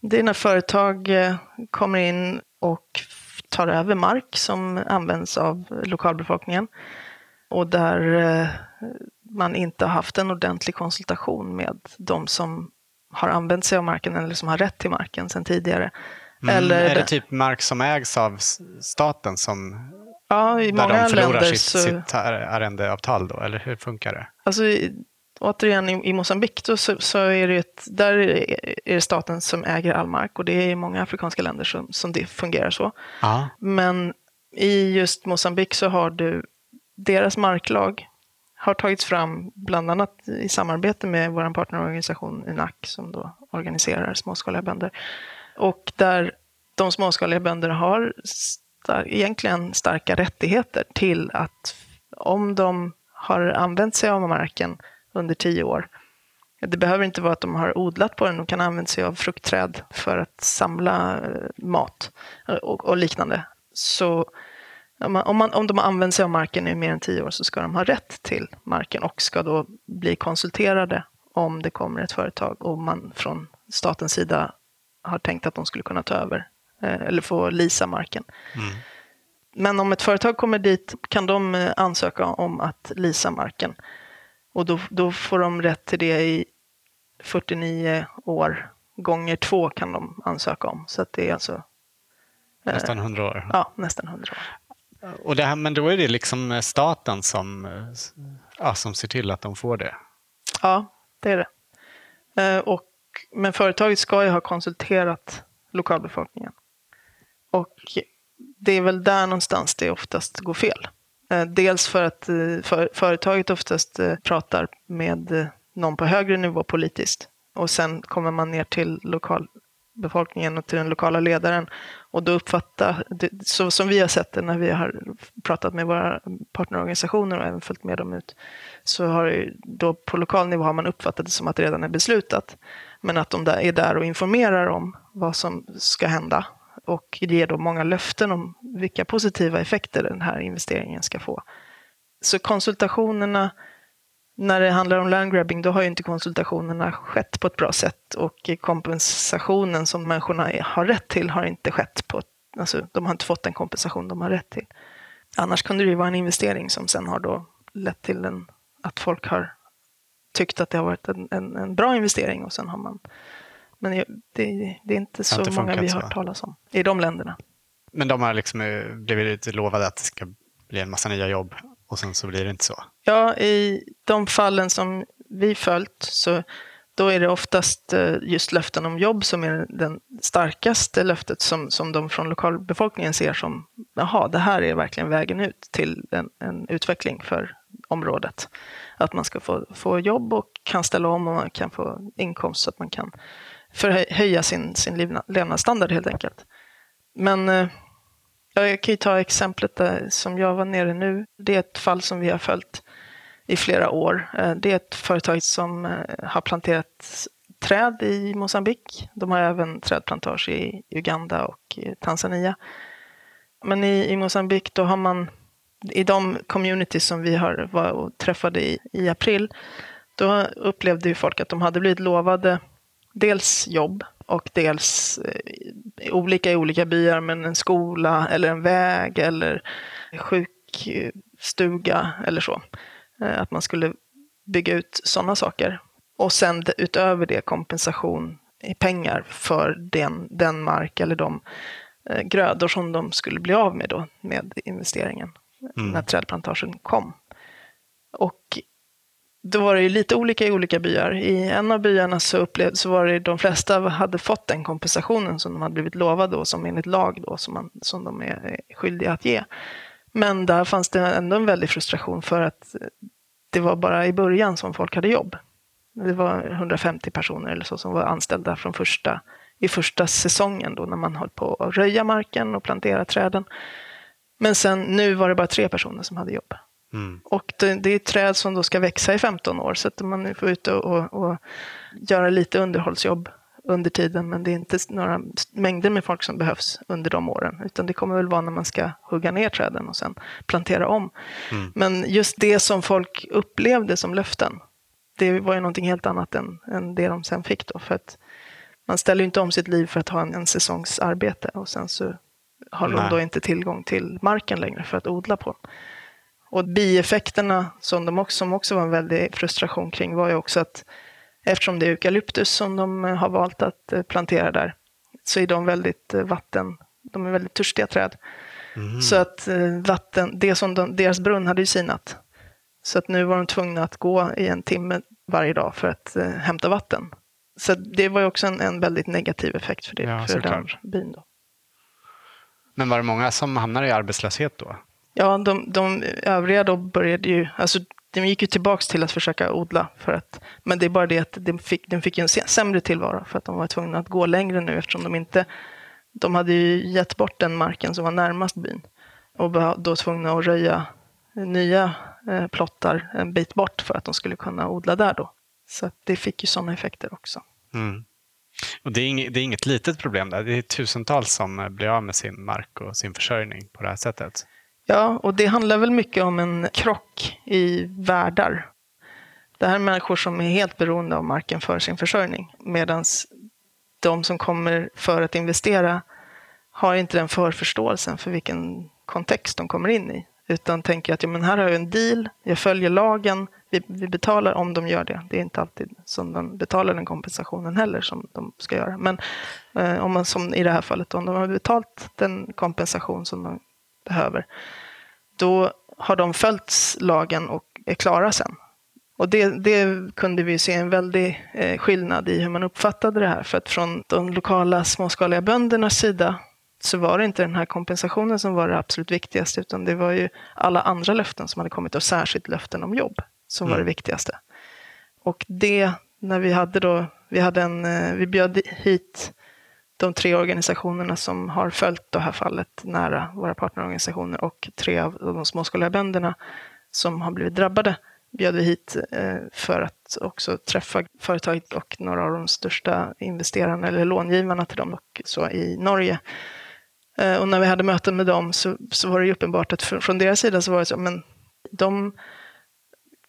Det är när företag eh, kommer in och tar över mark som används av lokalbefolkningen och där eh, man inte har haft en ordentlig konsultation med de som har använt sig av marken eller som har rätt till marken sedan tidigare. Mm, eller är det typ mark som ägs av staten som Ja, många de förlorar sitt, så... sitt arrendeavtal då, eller hur funkar det? Alltså, återigen i, i Mosambik så, så är det ett, där är det staten som äger all mark och det är i många afrikanska länder som, som det fungerar så. Ja. Men i just Mosambik så har du deras marklag har tagits fram bland annat i samarbete med vår partnerorganisation UNAC som då organiserar småskaliga bönder. Och där de småskaliga bönder har star egentligen starka rättigheter till att om de har använt sig av marken under tio år. Det behöver inte vara att de har odlat på den, de kan använda sig av fruktträd för att samla eh, mat och, och liknande. Så om, man, om, man, om de har använt sig av marken i mer än tio år så ska de ha rätt till marken och ska då bli konsulterade om det kommer ett företag och man från statens sida har tänkt att de skulle kunna ta över eh, eller få lisa marken. Mm. Men om ett företag kommer dit kan de eh, ansöka om att lisa marken. Och då, då får de rätt till det i 49 år gånger två kan de ansöka om. Så det är alltså eh, Nästan 100 år. Ja, nästan 100 år. Och det här, men då är det liksom staten som, ja, som ser till att de får det? Ja, det är det. Eh, och, men företaget ska ju ha konsulterat lokalbefolkningen. Och det är väl där någonstans det oftast går fel. Eh, dels för att eh, för, företaget oftast eh, pratar med någon på högre nivå politiskt. Och sen kommer man ner till lokalbefolkningen och till den lokala ledaren. Och då uppfattar, så som vi har sett det när vi har pratat med våra partnerorganisationer och även följt med dem ut, så har då på lokal nivå har man uppfattat det som att det redan är beslutat. Men att de där är där och informerar om vad som ska hända och ger då många löften om vilka positiva effekter den här investeringen ska få. Så konsultationerna när det handlar om landgrabbing, då har ju inte konsultationerna skett på ett bra sätt och kompensationen som människorna har rätt till har inte skett på, alltså de har inte fått den kompensation de har rätt till. Annars kunde det ju vara en investering som sen har då lett till en, att folk har tyckt att det har varit en, en, en bra investering och sen har man men det, det är inte så inte många vi har hört talas om i de länderna. Men de har liksom eh, blivit lovade att det ska bli en massa nya jobb och sen så blir det inte så? Ja, i de fallen som vi följt så då är det oftast eh, just löften om jobb som är den starkaste löftet som, som de från lokalbefolkningen ser som, jaha, det här är verkligen vägen ut till en, en utveckling för området. Att man ska få, få jobb och kan ställa om och man kan få inkomst så att man kan förhöja sin, sin levnadsstandard helt enkelt. Men eh, jag kan ju ta exemplet där, som jag var nere nu. Det är ett fall som vi har följt i flera år. Eh, det är ett företag som eh, har planterat träd i Mosambik. De har även trädplantage i Uganda och Tanzania. Men i, i Mosambik då har man, i de communities som vi har var och träffade i, i april, då upplevde ju folk att de hade blivit lovade dels jobb och dels eh, olika i olika byar, men en skola eller en väg eller sjukstuga eller så. Eh, att man skulle bygga ut sådana saker. Och sen utöver det kompensation i pengar för den, den mark eller de eh, grödor som de skulle bli av med då med investeringen mm. när trädplantagen kom. Och då var det ju lite olika i olika byar. I en av byarna så, upplevde, så var det de flesta hade fått den kompensationen som de hade blivit lovade och som enligt lag då, som, man, som de är skyldiga att ge. Men där fanns det ändå en väldig frustration för att det var bara i början som folk hade jobb. Det var 150 personer eller så som var anställda från första, i första säsongen då när man höll på att röja marken och plantera träden. Men sen nu var det bara tre personer som hade jobb. Mm. Och det, det, är träd som då ska växa i 15 år så att man får ut och, och, göra lite underhållsjobb under tiden, men det är inte några mängder med folk som behövs under de åren, utan det kommer väl vara när man ska hugga ner träden och sen plantera om. Mm. Men just det som folk upplevde som löften, det var ju någonting helt annat än, än det de sen fick då, för att man ställer ju inte om sitt liv för att ha en, en säsongsarbete och sen så har Nej. de då inte tillgång till marken längre för att odla på. Och bieffekterna som, de också, som också var en väldig frustration kring var ju också att eftersom det är eukalyptus som de har valt att eh, plantera där så är de väldigt eh, vatten, de är väldigt törstiga träd. Mm. Så att eh, vatten, det som de, deras brunn hade ju sinat. Så att nu var de tvungna att gå i en timme varje dag för att eh, hämta vatten. Så det var ju också en, en väldigt negativ effekt för, det, ja, för den byn. Då. Men var det många som hamnade i arbetslöshet då? Ja, de, de övriga då började ju, alltså de gick ju tillbaka till att försöka odla. För att, men det är bara det att de fick, de fick en sämre tillvaro för att de var tvungna att gå längre nu eftersom de inte, de hade ju gett bort den marken som var närmast byn och var då tvungna att röja nya eh, plottar en bit bort för att de skulle kunna odla där då. Så det fick ju sådana effekter också. Mm. Och det är, inget, det är inget litet problem där. Det är tusentals som eh, blir av med sin mark och sin försörjning på det här sättet. Ja, och det handlar väl mycket om en krock i världar. Det här är människor som är helt beroende av marken för sin försörjning. Medan de som kommer för att investera har inte den förförståelsen för vilken kontext de kommer in i. Utan tänker att ja, men här har jag en deal, jag följer lagen, vi, vi betalar om de gör det. Det är inte alltid som de betalar den kompensationen heller som de ska göra. Men eh, om man som i det här fallet, om de har betalt den kompensation som de behöver, då har de följt lagen och är klara sen. Och det, det kunde vi se en väldig eh, skillnad i hur man uppfattade det här. För att från de lokala småskaliga böndernas sida så var det inte den här kompensationen som var det absolut viktigaste, utan det var ju alla andra löften som hade kommit och särskilt löften om jobb som mm. var det mm. viktigaste. Och det, när vi hade då, vi hade en, eh, vi bjöd hit de tre organisationerna som har följt det här fallet nära, våra partnerorganisationer och tre av de småskaliga bönderna som har blivit drabbade bjöd vi hit eh, för att också träffa företaget och några av de största investerarna eller långivarna till dem och så i Norge. Eh, och när vi hade möten med dem så, så var det uppenbart att från deras sida så var det så, men de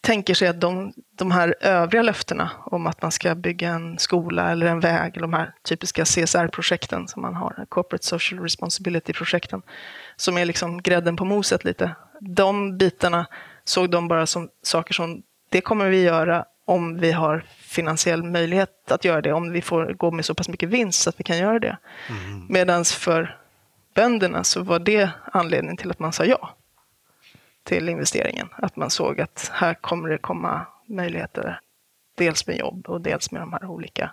tänker sig att de, de här övriga löftena om att man ska bygga en skola eller en väg, de här typiska CSR-projekten som man har, Corporate Social Responsibility-projekten, som är liksom grädden på moset lite. De bitarna såg de bara som saker som, det kommer vi göra om vi har finansiell möjlighet att göra det, om vi får gå med så pass mycket vinst så att vi kan göra det. Mm. Medan för bönderna så var det anledningen till att man sa ja till investeringen. Att man såg att här kommer det komma möjligheter, dels med jobb och dels med de här olika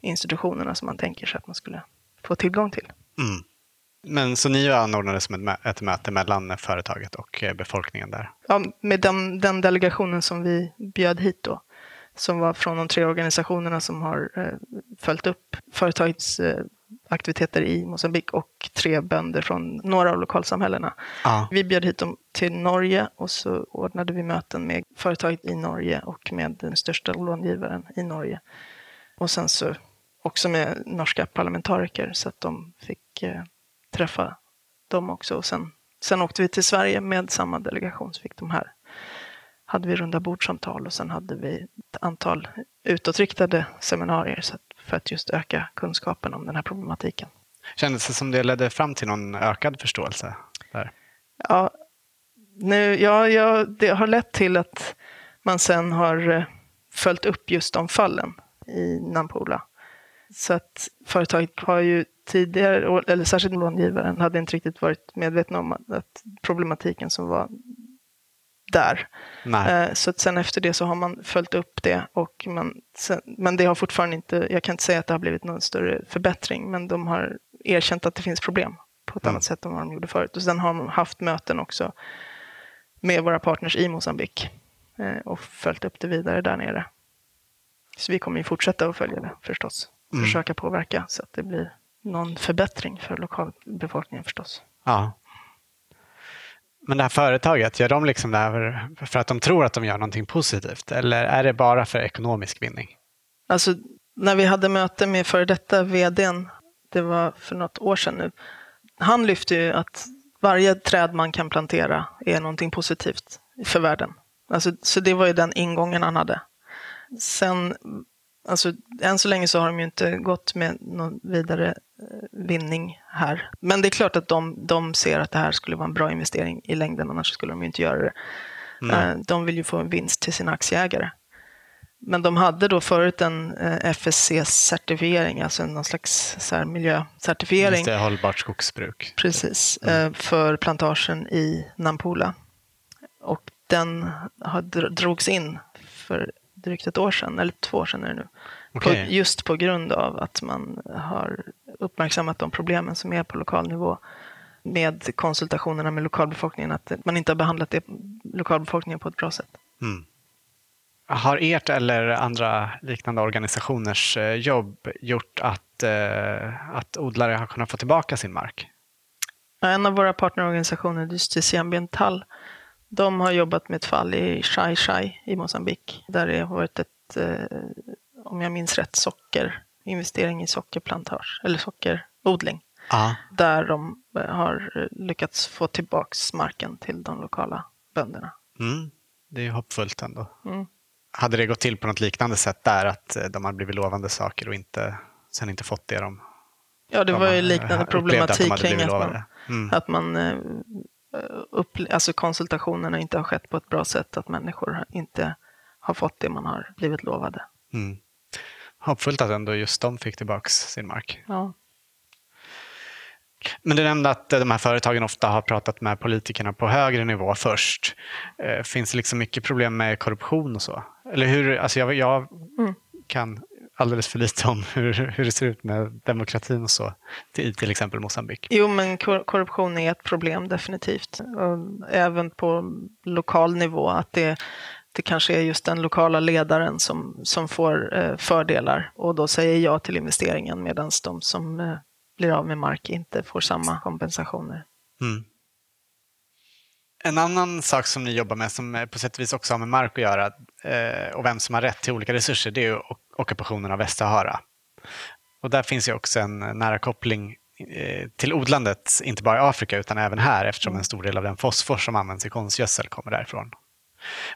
institutionerna som man tänker sig att man skulle få tillgång till. Mm. Men så ni anordnade som ett, ett möte mellan företaget och eh, befolkningen där? Ja, med den, den delegationen som vi bjöd hit då, som var från de tre organisationerna som har eh, följt upp företagets eh, aktiviteter i Mosambik och tre bönder från några av lokalsamhällena. Ja. Vi bjöd hit dem till Norge och så ordnade vi möten med företaget i Norge och med den största långivaren i Norge. Och sen så också med norska parlamentariker så att de fick eh, träffa dem också. Och sen, sen åkte vi till Sverige med samma delegation så fick de här hade vi runda bordsamtal och sen hade vi ett antal utåtriktade seminarier så att, för att just öka kunskapen om den här problematiken. Kändes det som det ledde fram till någon ökad förståelse? Där? Ja, nu, ja, ja, det har lett till att man sen har eh, följt upp just de fallen i Nampula. Så att företaget har ju tidigare, eller särskilt långivaren, hade inte riktigt varit medveten om att problematiken som var där. Nej. Eh, Så att sen efter det så har man följt upp det. Och man, sen, men det har fortfarande inte, jag kan inte säga att det har blivit någon större förbättring, men de har erkänt att det finns problem på ett Mm. annat sätt än vad de gjorde förut. Och sen har de haft möten också med våra partners i Mosambik eh, och följt upp det vidare där nere. Så vi kommer ju fortsätta att följa det förstås. Mm. Försöka påverka så att det blir någon förbättring för lokalbefolkningen förstås. Ja. Men det här företaget, gör de liksom det här för att de tror att de gör någonting positivt? Eller är det bara för ekonomisk vinning? Alltså, när vi hade möte med före detta vdn, det var för något år sedan nu, han lyfte ju att varje träd man kan plantera är någonting positivt för världen. Alltså, så det var ju den ingången han hade. Sen, alltså, än så länge så har de ju inte gått med någon vidare eh, vinning här. Men det är klart att de, de ser att det här skulle vara en bra investering i längden, annars skulle de ju inte göra det. Nej. Eh, De vill ju få en vinst till sina aktieägare. Men de hade då förut en eh, FSC-certifiering, alltså någon slags så miljöcertifiering. Det, hållbart skogsbruk. Precis, eh, för plantagen i Nampula. Och den drogs in för drygt ett år sedan, eller två år sedan är det nu. Okej. På, just på grund av att man har uppmärksammat de problemen som är på lokal nivå med konsultationerna med lokalbefolkningen, att man inte har behandlat det, lokalbefolkningen på ett bra sätt. Mm. Har ert eller andra liknande organisationers eh, jobb gjort att, eh, att odlare har kunnat få tillbaka sin mark? En av våra partnerorganisationer, Justicia Ambiental, de har jobbat med ett fall i Chai Chai i Mosambik där det har varit ett, eh, om jag minns rätt, socker, investering i sockerplantage, eller sockerodling, Ja. där de eh, har lyckats få tillbaks marken till de lokala bönderna. Mm. Det är hoppfullt ändå. Mm. Hade det gått till på något liknande sätt där, att eh, de hade blivit lovande saker och inte, sen inte fått det de Ja, det de var ju har- liknande att problematik hade kring att man. Mm. att man eh, upp, alltså konsultationerna inte har skett på ett bra sätt, att människor inte har fått det man har blivit lovade. Mm. Hoppfullt att ändå just de fick tillbaka sin mark. Ja. Men du nämnde att de här företagen ofta har pratat med politikerna på högre nivå först. Eh, Finns det liksom mycket problem med korruption och så? Eller hur, alltså jag, jag Mm. kan alldeles för lite om hur, hur det ser ut med demokratin och så i till exempel Mosambik. Jo, men kor- korruption är ett problem definitivt. Och även på lokal nivå. Att det, det kanske är just den lokala ledaren som, som får eh, fördelar och då säger ja till investeringen medan de som eh, blir av med mark inte får samma kompensationer. Mm. En annan sak som ni jobbar med som på sätt och vis också har med mark att göra eh, och vem som har rätt till olika resurser, det är ockupationen av Västsahara. Och där finns ju också en nära koppling till odlandet, inte bara i Afrika utan även här eftersom en stor del av den fosfor som används i konstgödsel kommer därifrån.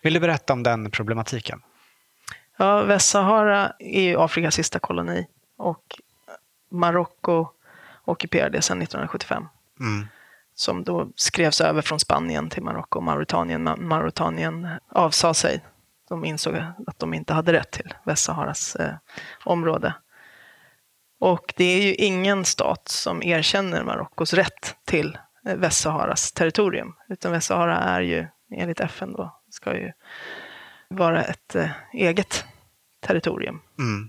Vill du berätta om den problematiken? Ja, Västsahara är ju Afrikas sista koloni och Marocko ockuperade sedan 1975. Mm. som då skrevs över från Spanien till Marocko och Mauritanien. Ma- Mauritanien avsade sig. De insåg att de inte hade rätt till Västsaharas eh, område. Och det är ju ingen stat som erkänner Marockos rätt till eh, Västsaharas territorium. Utan Västsahara är ju, enligt FN då, ska ju vara ett eh, eget territorium. Mm.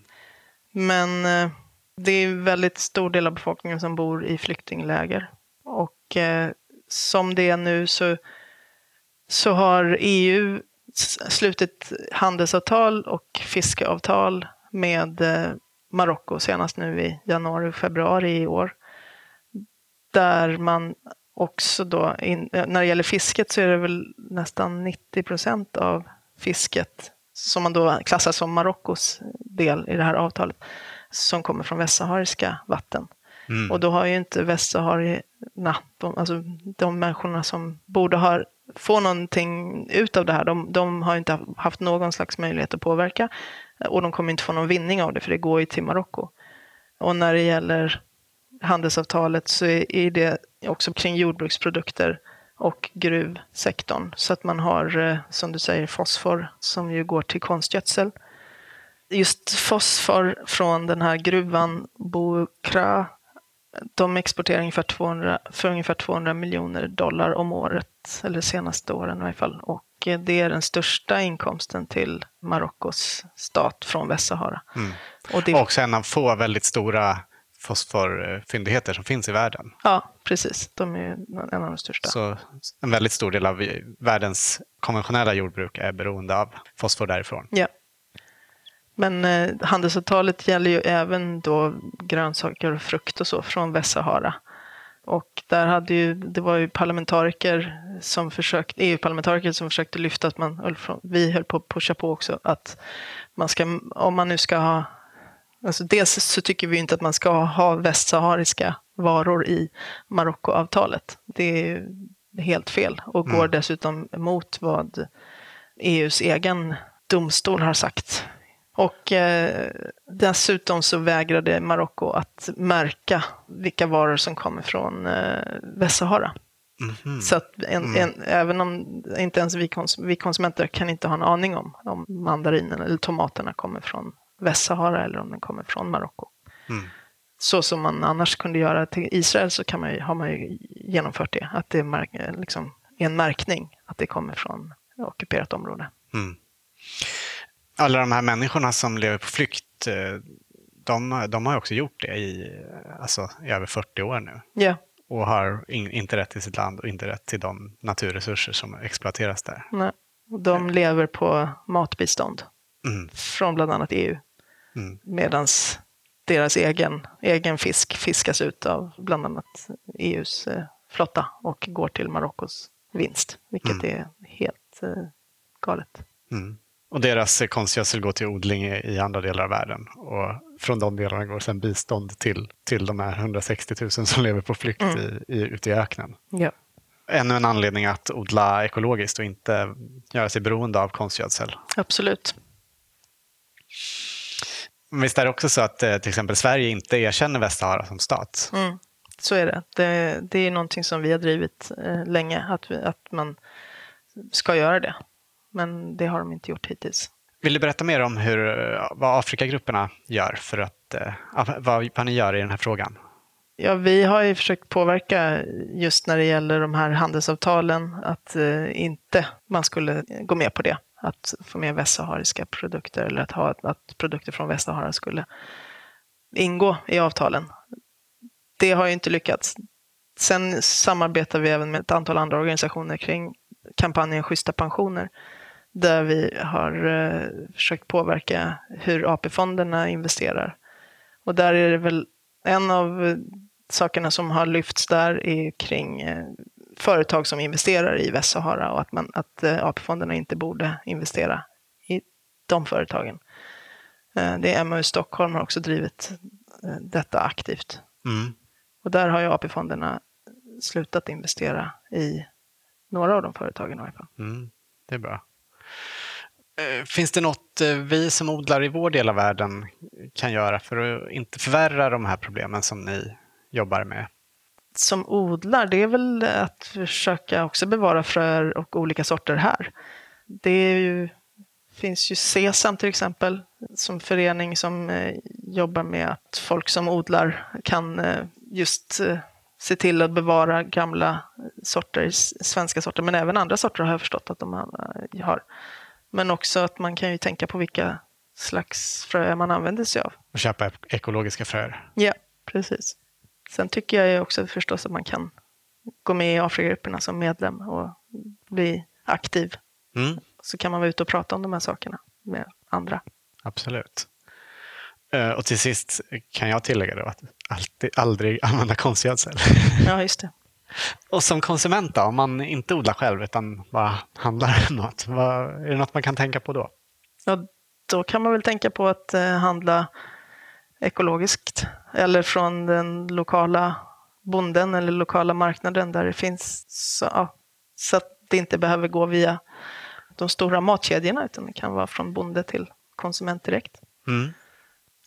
Men eh, det är väldigt stor del av befolkningen som bor i flyktingläger Och eh, som det är nu så, så har EU slutit handelsavtal och fiskeavtal med Marocko senast nu i januari och februari i år. Där man också då, in, när det gäller fisket så är det väl nästan 90 procent av fisket som man då klassar som Marockos del i det här avtalet, som kommer från västsahariska vatten. Mm. Och då har ju inte västsaharierna, de, alltså de människorna som borde ha, få någonting ut av det här, de, de har inte haft någon slags möjlighet att påverka och de kommer inte få någon vinning av det, för det går ju till Marocko. Och när det gäller handelsavtalet så är det också kring jordbruksprodukter och gruvsektorn. Så att man har, eh, som du säger, fosfor som ju går till konstgödsel. Just fosfor från den här gruvan Bokra, de exporterar ungefär 200, för ungefär 200 miljoner dollar om året, eller senaste åren i alla fall. Och eh, det är den största inkomsten till Marockos stat från Västsahara. Mm. Och, det... och också en av få väldigt stora fosforfyndigheter som finns i världen. Ja, precis. De är en av de största. Så en väldigt stor del av världens konventionella jordbruk är beroende av fosfor därifrån. Ja. Men eh, handelsavtalet gäller ju även då grönsaker och frukt och så från Västsahara. Och där hade ju, det var ju parlamentariker som försökte, EU-parlamentariker som försökte lyfta att man, vi höll på att pusha på också, att man ska, om man nu ska ha Alltså dels så tycker vi inte att man ska ha västsahariska varor i Marockoavtalet. Det är helt fel och går mm. dessutom emot vad EUs egen domstol har sagt. Och eh, dessutom så vägrade Marocko att märka vilka varor som kommer från eh, Västsahara. Mm -hmm. Så att en, mm. en, även om inte ens vi, kons vi, konsumenter kan inte ha en aning om om mandarinen eller tomaterna kommer från Västsahara eller om den kommer från Marocko. Mm. Så som man annars kunde göra till Israel så kan man ju, har man ju genomfört det. Att det är liksom, en märkning att det kommer från ockuperat område. Mm. Alla de här människorna som lever på flykt, eh, de, de har också gjort det i, alltså, i över 40 år nu. Ja. Och har in, inte rätt till sitt land och inte rätt till de naturresurser som exploateras där. Nej. De lever på matbistånd mm. från bland annat EU. Mm. Medan deras egen, egen fisk fiskas ut av bland annat EUs eh, flotta och går till Marockos vinst, vilket mm. är helt eh, galet. Mm. Och deras konstgödsel går till odling i andra delar av världen. Och från de delarna går sedan bistånd till, till de här 160 000 som lever på flykt mm. i, i, ute i öknen. Ja. Ännu en anledning att odla ekologiskt och inte göra sig beroende av konstgödsel. Absolut. Visst är det också så att eh, till exempel Sverige inte erkänner Västsahara som stat? Mm, så är det. det. Det är någonting som vi har drivit eh, länge, att, vi, att man ska göra det. Men det har de inte gjort hittills. Vill du berätta mer om hur, vad Afrikagrupperna gör för att, eh, vad, vad ni gör i den här frågan? Ja, vi har ju försökt påverka just när det gäller de här handelsavtalen att eh, inte man skulle gå med på det att få med västsahariska produkter eller att, ha, att produkter från Västsahara skulle ingå i avtalen. Det har ju inte lyckats. Sen samarbetar vi även med ett antal andra organisationer kring kampanjen Schyssta pensioner där vi har eh, försökt påverka hur AP-fonderna investerar. Och där är det väl en av eh, sakerna som har lyfts där är kring eh, företag som investerar i Västsahara och att, man, att eh, AP-fonderna inte borde investera i de företagen. Eh, det är MAU Stockholm har också drivit eh, detta aktivt. Mm. Och där har ju AP-fonderna slutat investera i några av de företagen i alla fall. Mm, det är bra. Finns det något vi som odlar i vår del av världen kan göra för att inte förvärra de här problemen som ni jobbar med? Som odlar, det är väl att försöka också bevara fröer och olika sorter här. Det ju, finns ju Sesam till exempel, som förening som eh, jobbar med att folk som odlar kan eh, just eh, se till att bevara gamla sorter, svenska sorter, men även andra sorter har jag förstått att de har. Men också att man kan ju tänka på vilka slags fröer man använder sig av. Och köpa ekologiska fröer? Ja, precis. Sen tycker jag också förstås att man kan gå med i Afrikagrupperna som medlem och bli aktiv. Mm, Så kan man vara ute och prata om de här sakerna med andra. absolut. Eh, Och till sist kan jag tillägga då att alltid, aldrig använda konstgödsel. Ja, just det. Och som konsument då, om man inte odlar själv utan bara handlar något, vad, är det något man kan tänka på då? Ja, då kan man väl tänka på att eh, handla ekologiskt eller från den lokala bonden eller lokala marknaden där det finns så, ja, så att det inte behöver gå via de stora matkedjorna utan det kan vara från bonde till konsument direkt. Mm.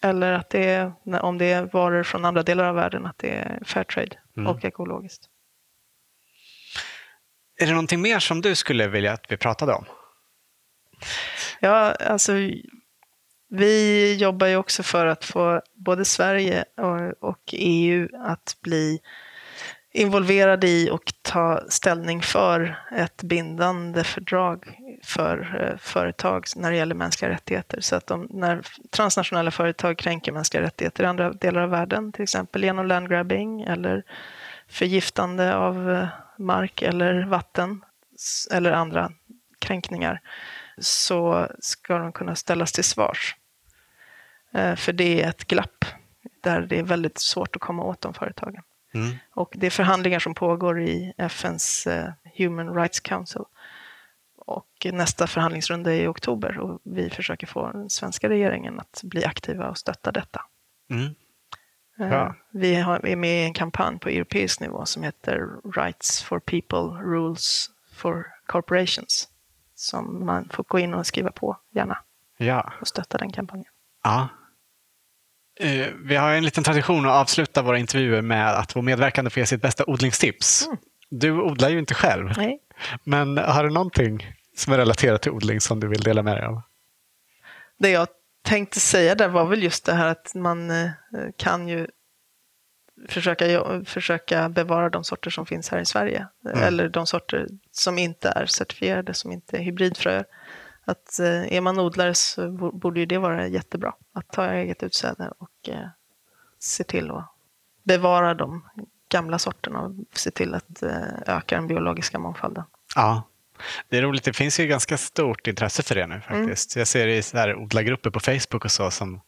Eller att det är, om det är varor från andra delar av världen, att det är Fairtrade Mm. och ekologiskt. Är det någonting mer som du skulle vilja att vi pratade om? Ja, alltså vi jobbar ju också för att få både Sverige och, EU att bli involverade i och ta ställning för ett bindande fördrag för eh, företag när det gäller mänskliga rättigheter. Så att de, när transnationella företag kränker mänskliga rättigheter i andra delar av världen, till exempel genom landgrabbing eller förgiftande av eh, mark eller vatten eller andra kränkningar, så ska de kunna ställas till svars. Eh, För det är ett glapp där det är väldigt svårt att komma åt de företagen. Mm. Och det är förhandlingar som pågår i FNs eh, Human Rights Council. Och nästa förhandlingsrunda är i oktober och vi försöker få den svenska regeringen att bli aktiva och stötta detta. Mm. Eh, Bra. Vi är med i en kampanj på europeisk nivå som heter Rights for People, Rules for Corporations. Som man får gå in och skriva på gärna Ja. och stötta den kampanjen. ja. Eh, Vi har en liten tradition att avsluta våra intervjuer med att vår medverkande får ge sitt bästa odlingstips. Mm. Du odlar ju inte själv, Nej. men har du någonting som är relaterat till odling som du vill dela med dig av? Det jag tänkte säga där var väl just det här att man eh, kan ju försöka, försöka bevara de sorter som finns här i Sverige. Mm. Eller de sorter som inte är certifierade, som inte är hybridfröer. Att eh, är man odlare så bo- borde ju det vara jättebra. Att ta eget utsäde och eh, se till att bevara de gamla sorterna och se till att eh, öka den biologiska mångfalden. Ja, det är roligt. Det finns ju ganska stort intresse för det nu faktiskt. Jag ser i så här odlargrupper på Facebook och så som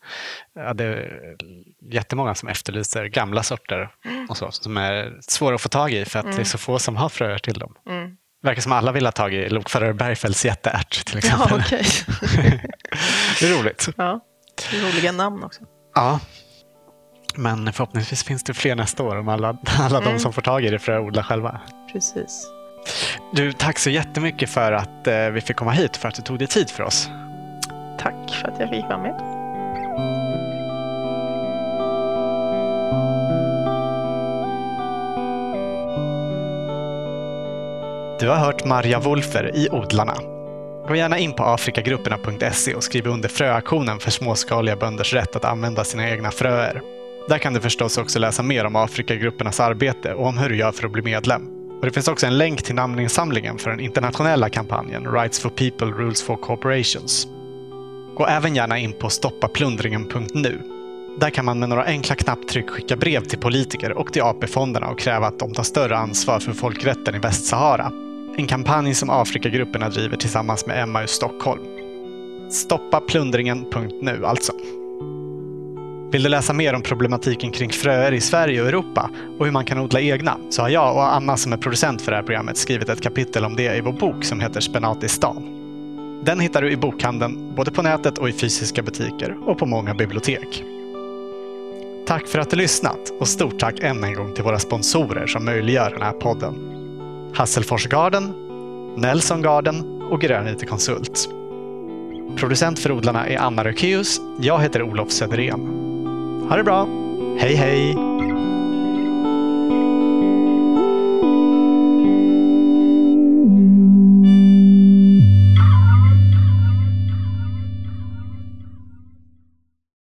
ja, det är jättemånga som efterlyser gamla sorter och så som är svåra att få tag i för att det är så få som har fröer till dem. Mm. verkar som alla vill ha tag i lokförare Bergfeldts jätteärt till exempel. Ja, okej. det är roligt. ja, roliga namn också. Ja. Men förhoppningsvis finns det fler nästa år om alla, alla de Mm. som får tag i det för att odla själva. Precis. Du, tack så jättemycket för att eh, vi fick komma hit, för att du tog dig tid för oss. Tack för att jag fick vara med. Du har hört Marja Wolfer i Odlarna. Gå gärna in på afrikagrupperna.se och skriv under fröaktionen för småskaliga bönders rätt att använda sina egna fröer. Där kan du förstås också läsa mer om Afrikagruppernas arbete och om hur du gör för att bli medlem. Och det finns också en länk till namninsamlingen för den internationella kampanjen Rights for People, Rules for Corporations. Gå även gärna in på stoppaplundringen.nu. Där kan man med några enkla knapptryck skicka brev till politiker och till AP-fonderna och kräva att de tar större ansvar för folkrätten i Västsahara. En kampanj som Afrikagrupperna driver tillsammans med MAU Stockholm. Stoppaplundringen.nu alltså. Vill du läsa mer om problematiken kring fröer i Sverige och Europa och hur man kan odla egna så har jag och Anna som är producent för det här programmet skrivit ett kapitel om det i vår bok som heter Spenat i stan. Den hittar du i bokhandeln, både på nätet och i fysiska butiker och på många bibliotek. Tack för att du lyssnat och stort tack än en gång till våra sponsorer som möjliggör den här podden. Hasselfors Garden, Nelson Garden och Grön IT Konsult. Producent för odlarna är Anna Rökeus. Jag heter Olof Söderén. Ha det bra. Hej hej!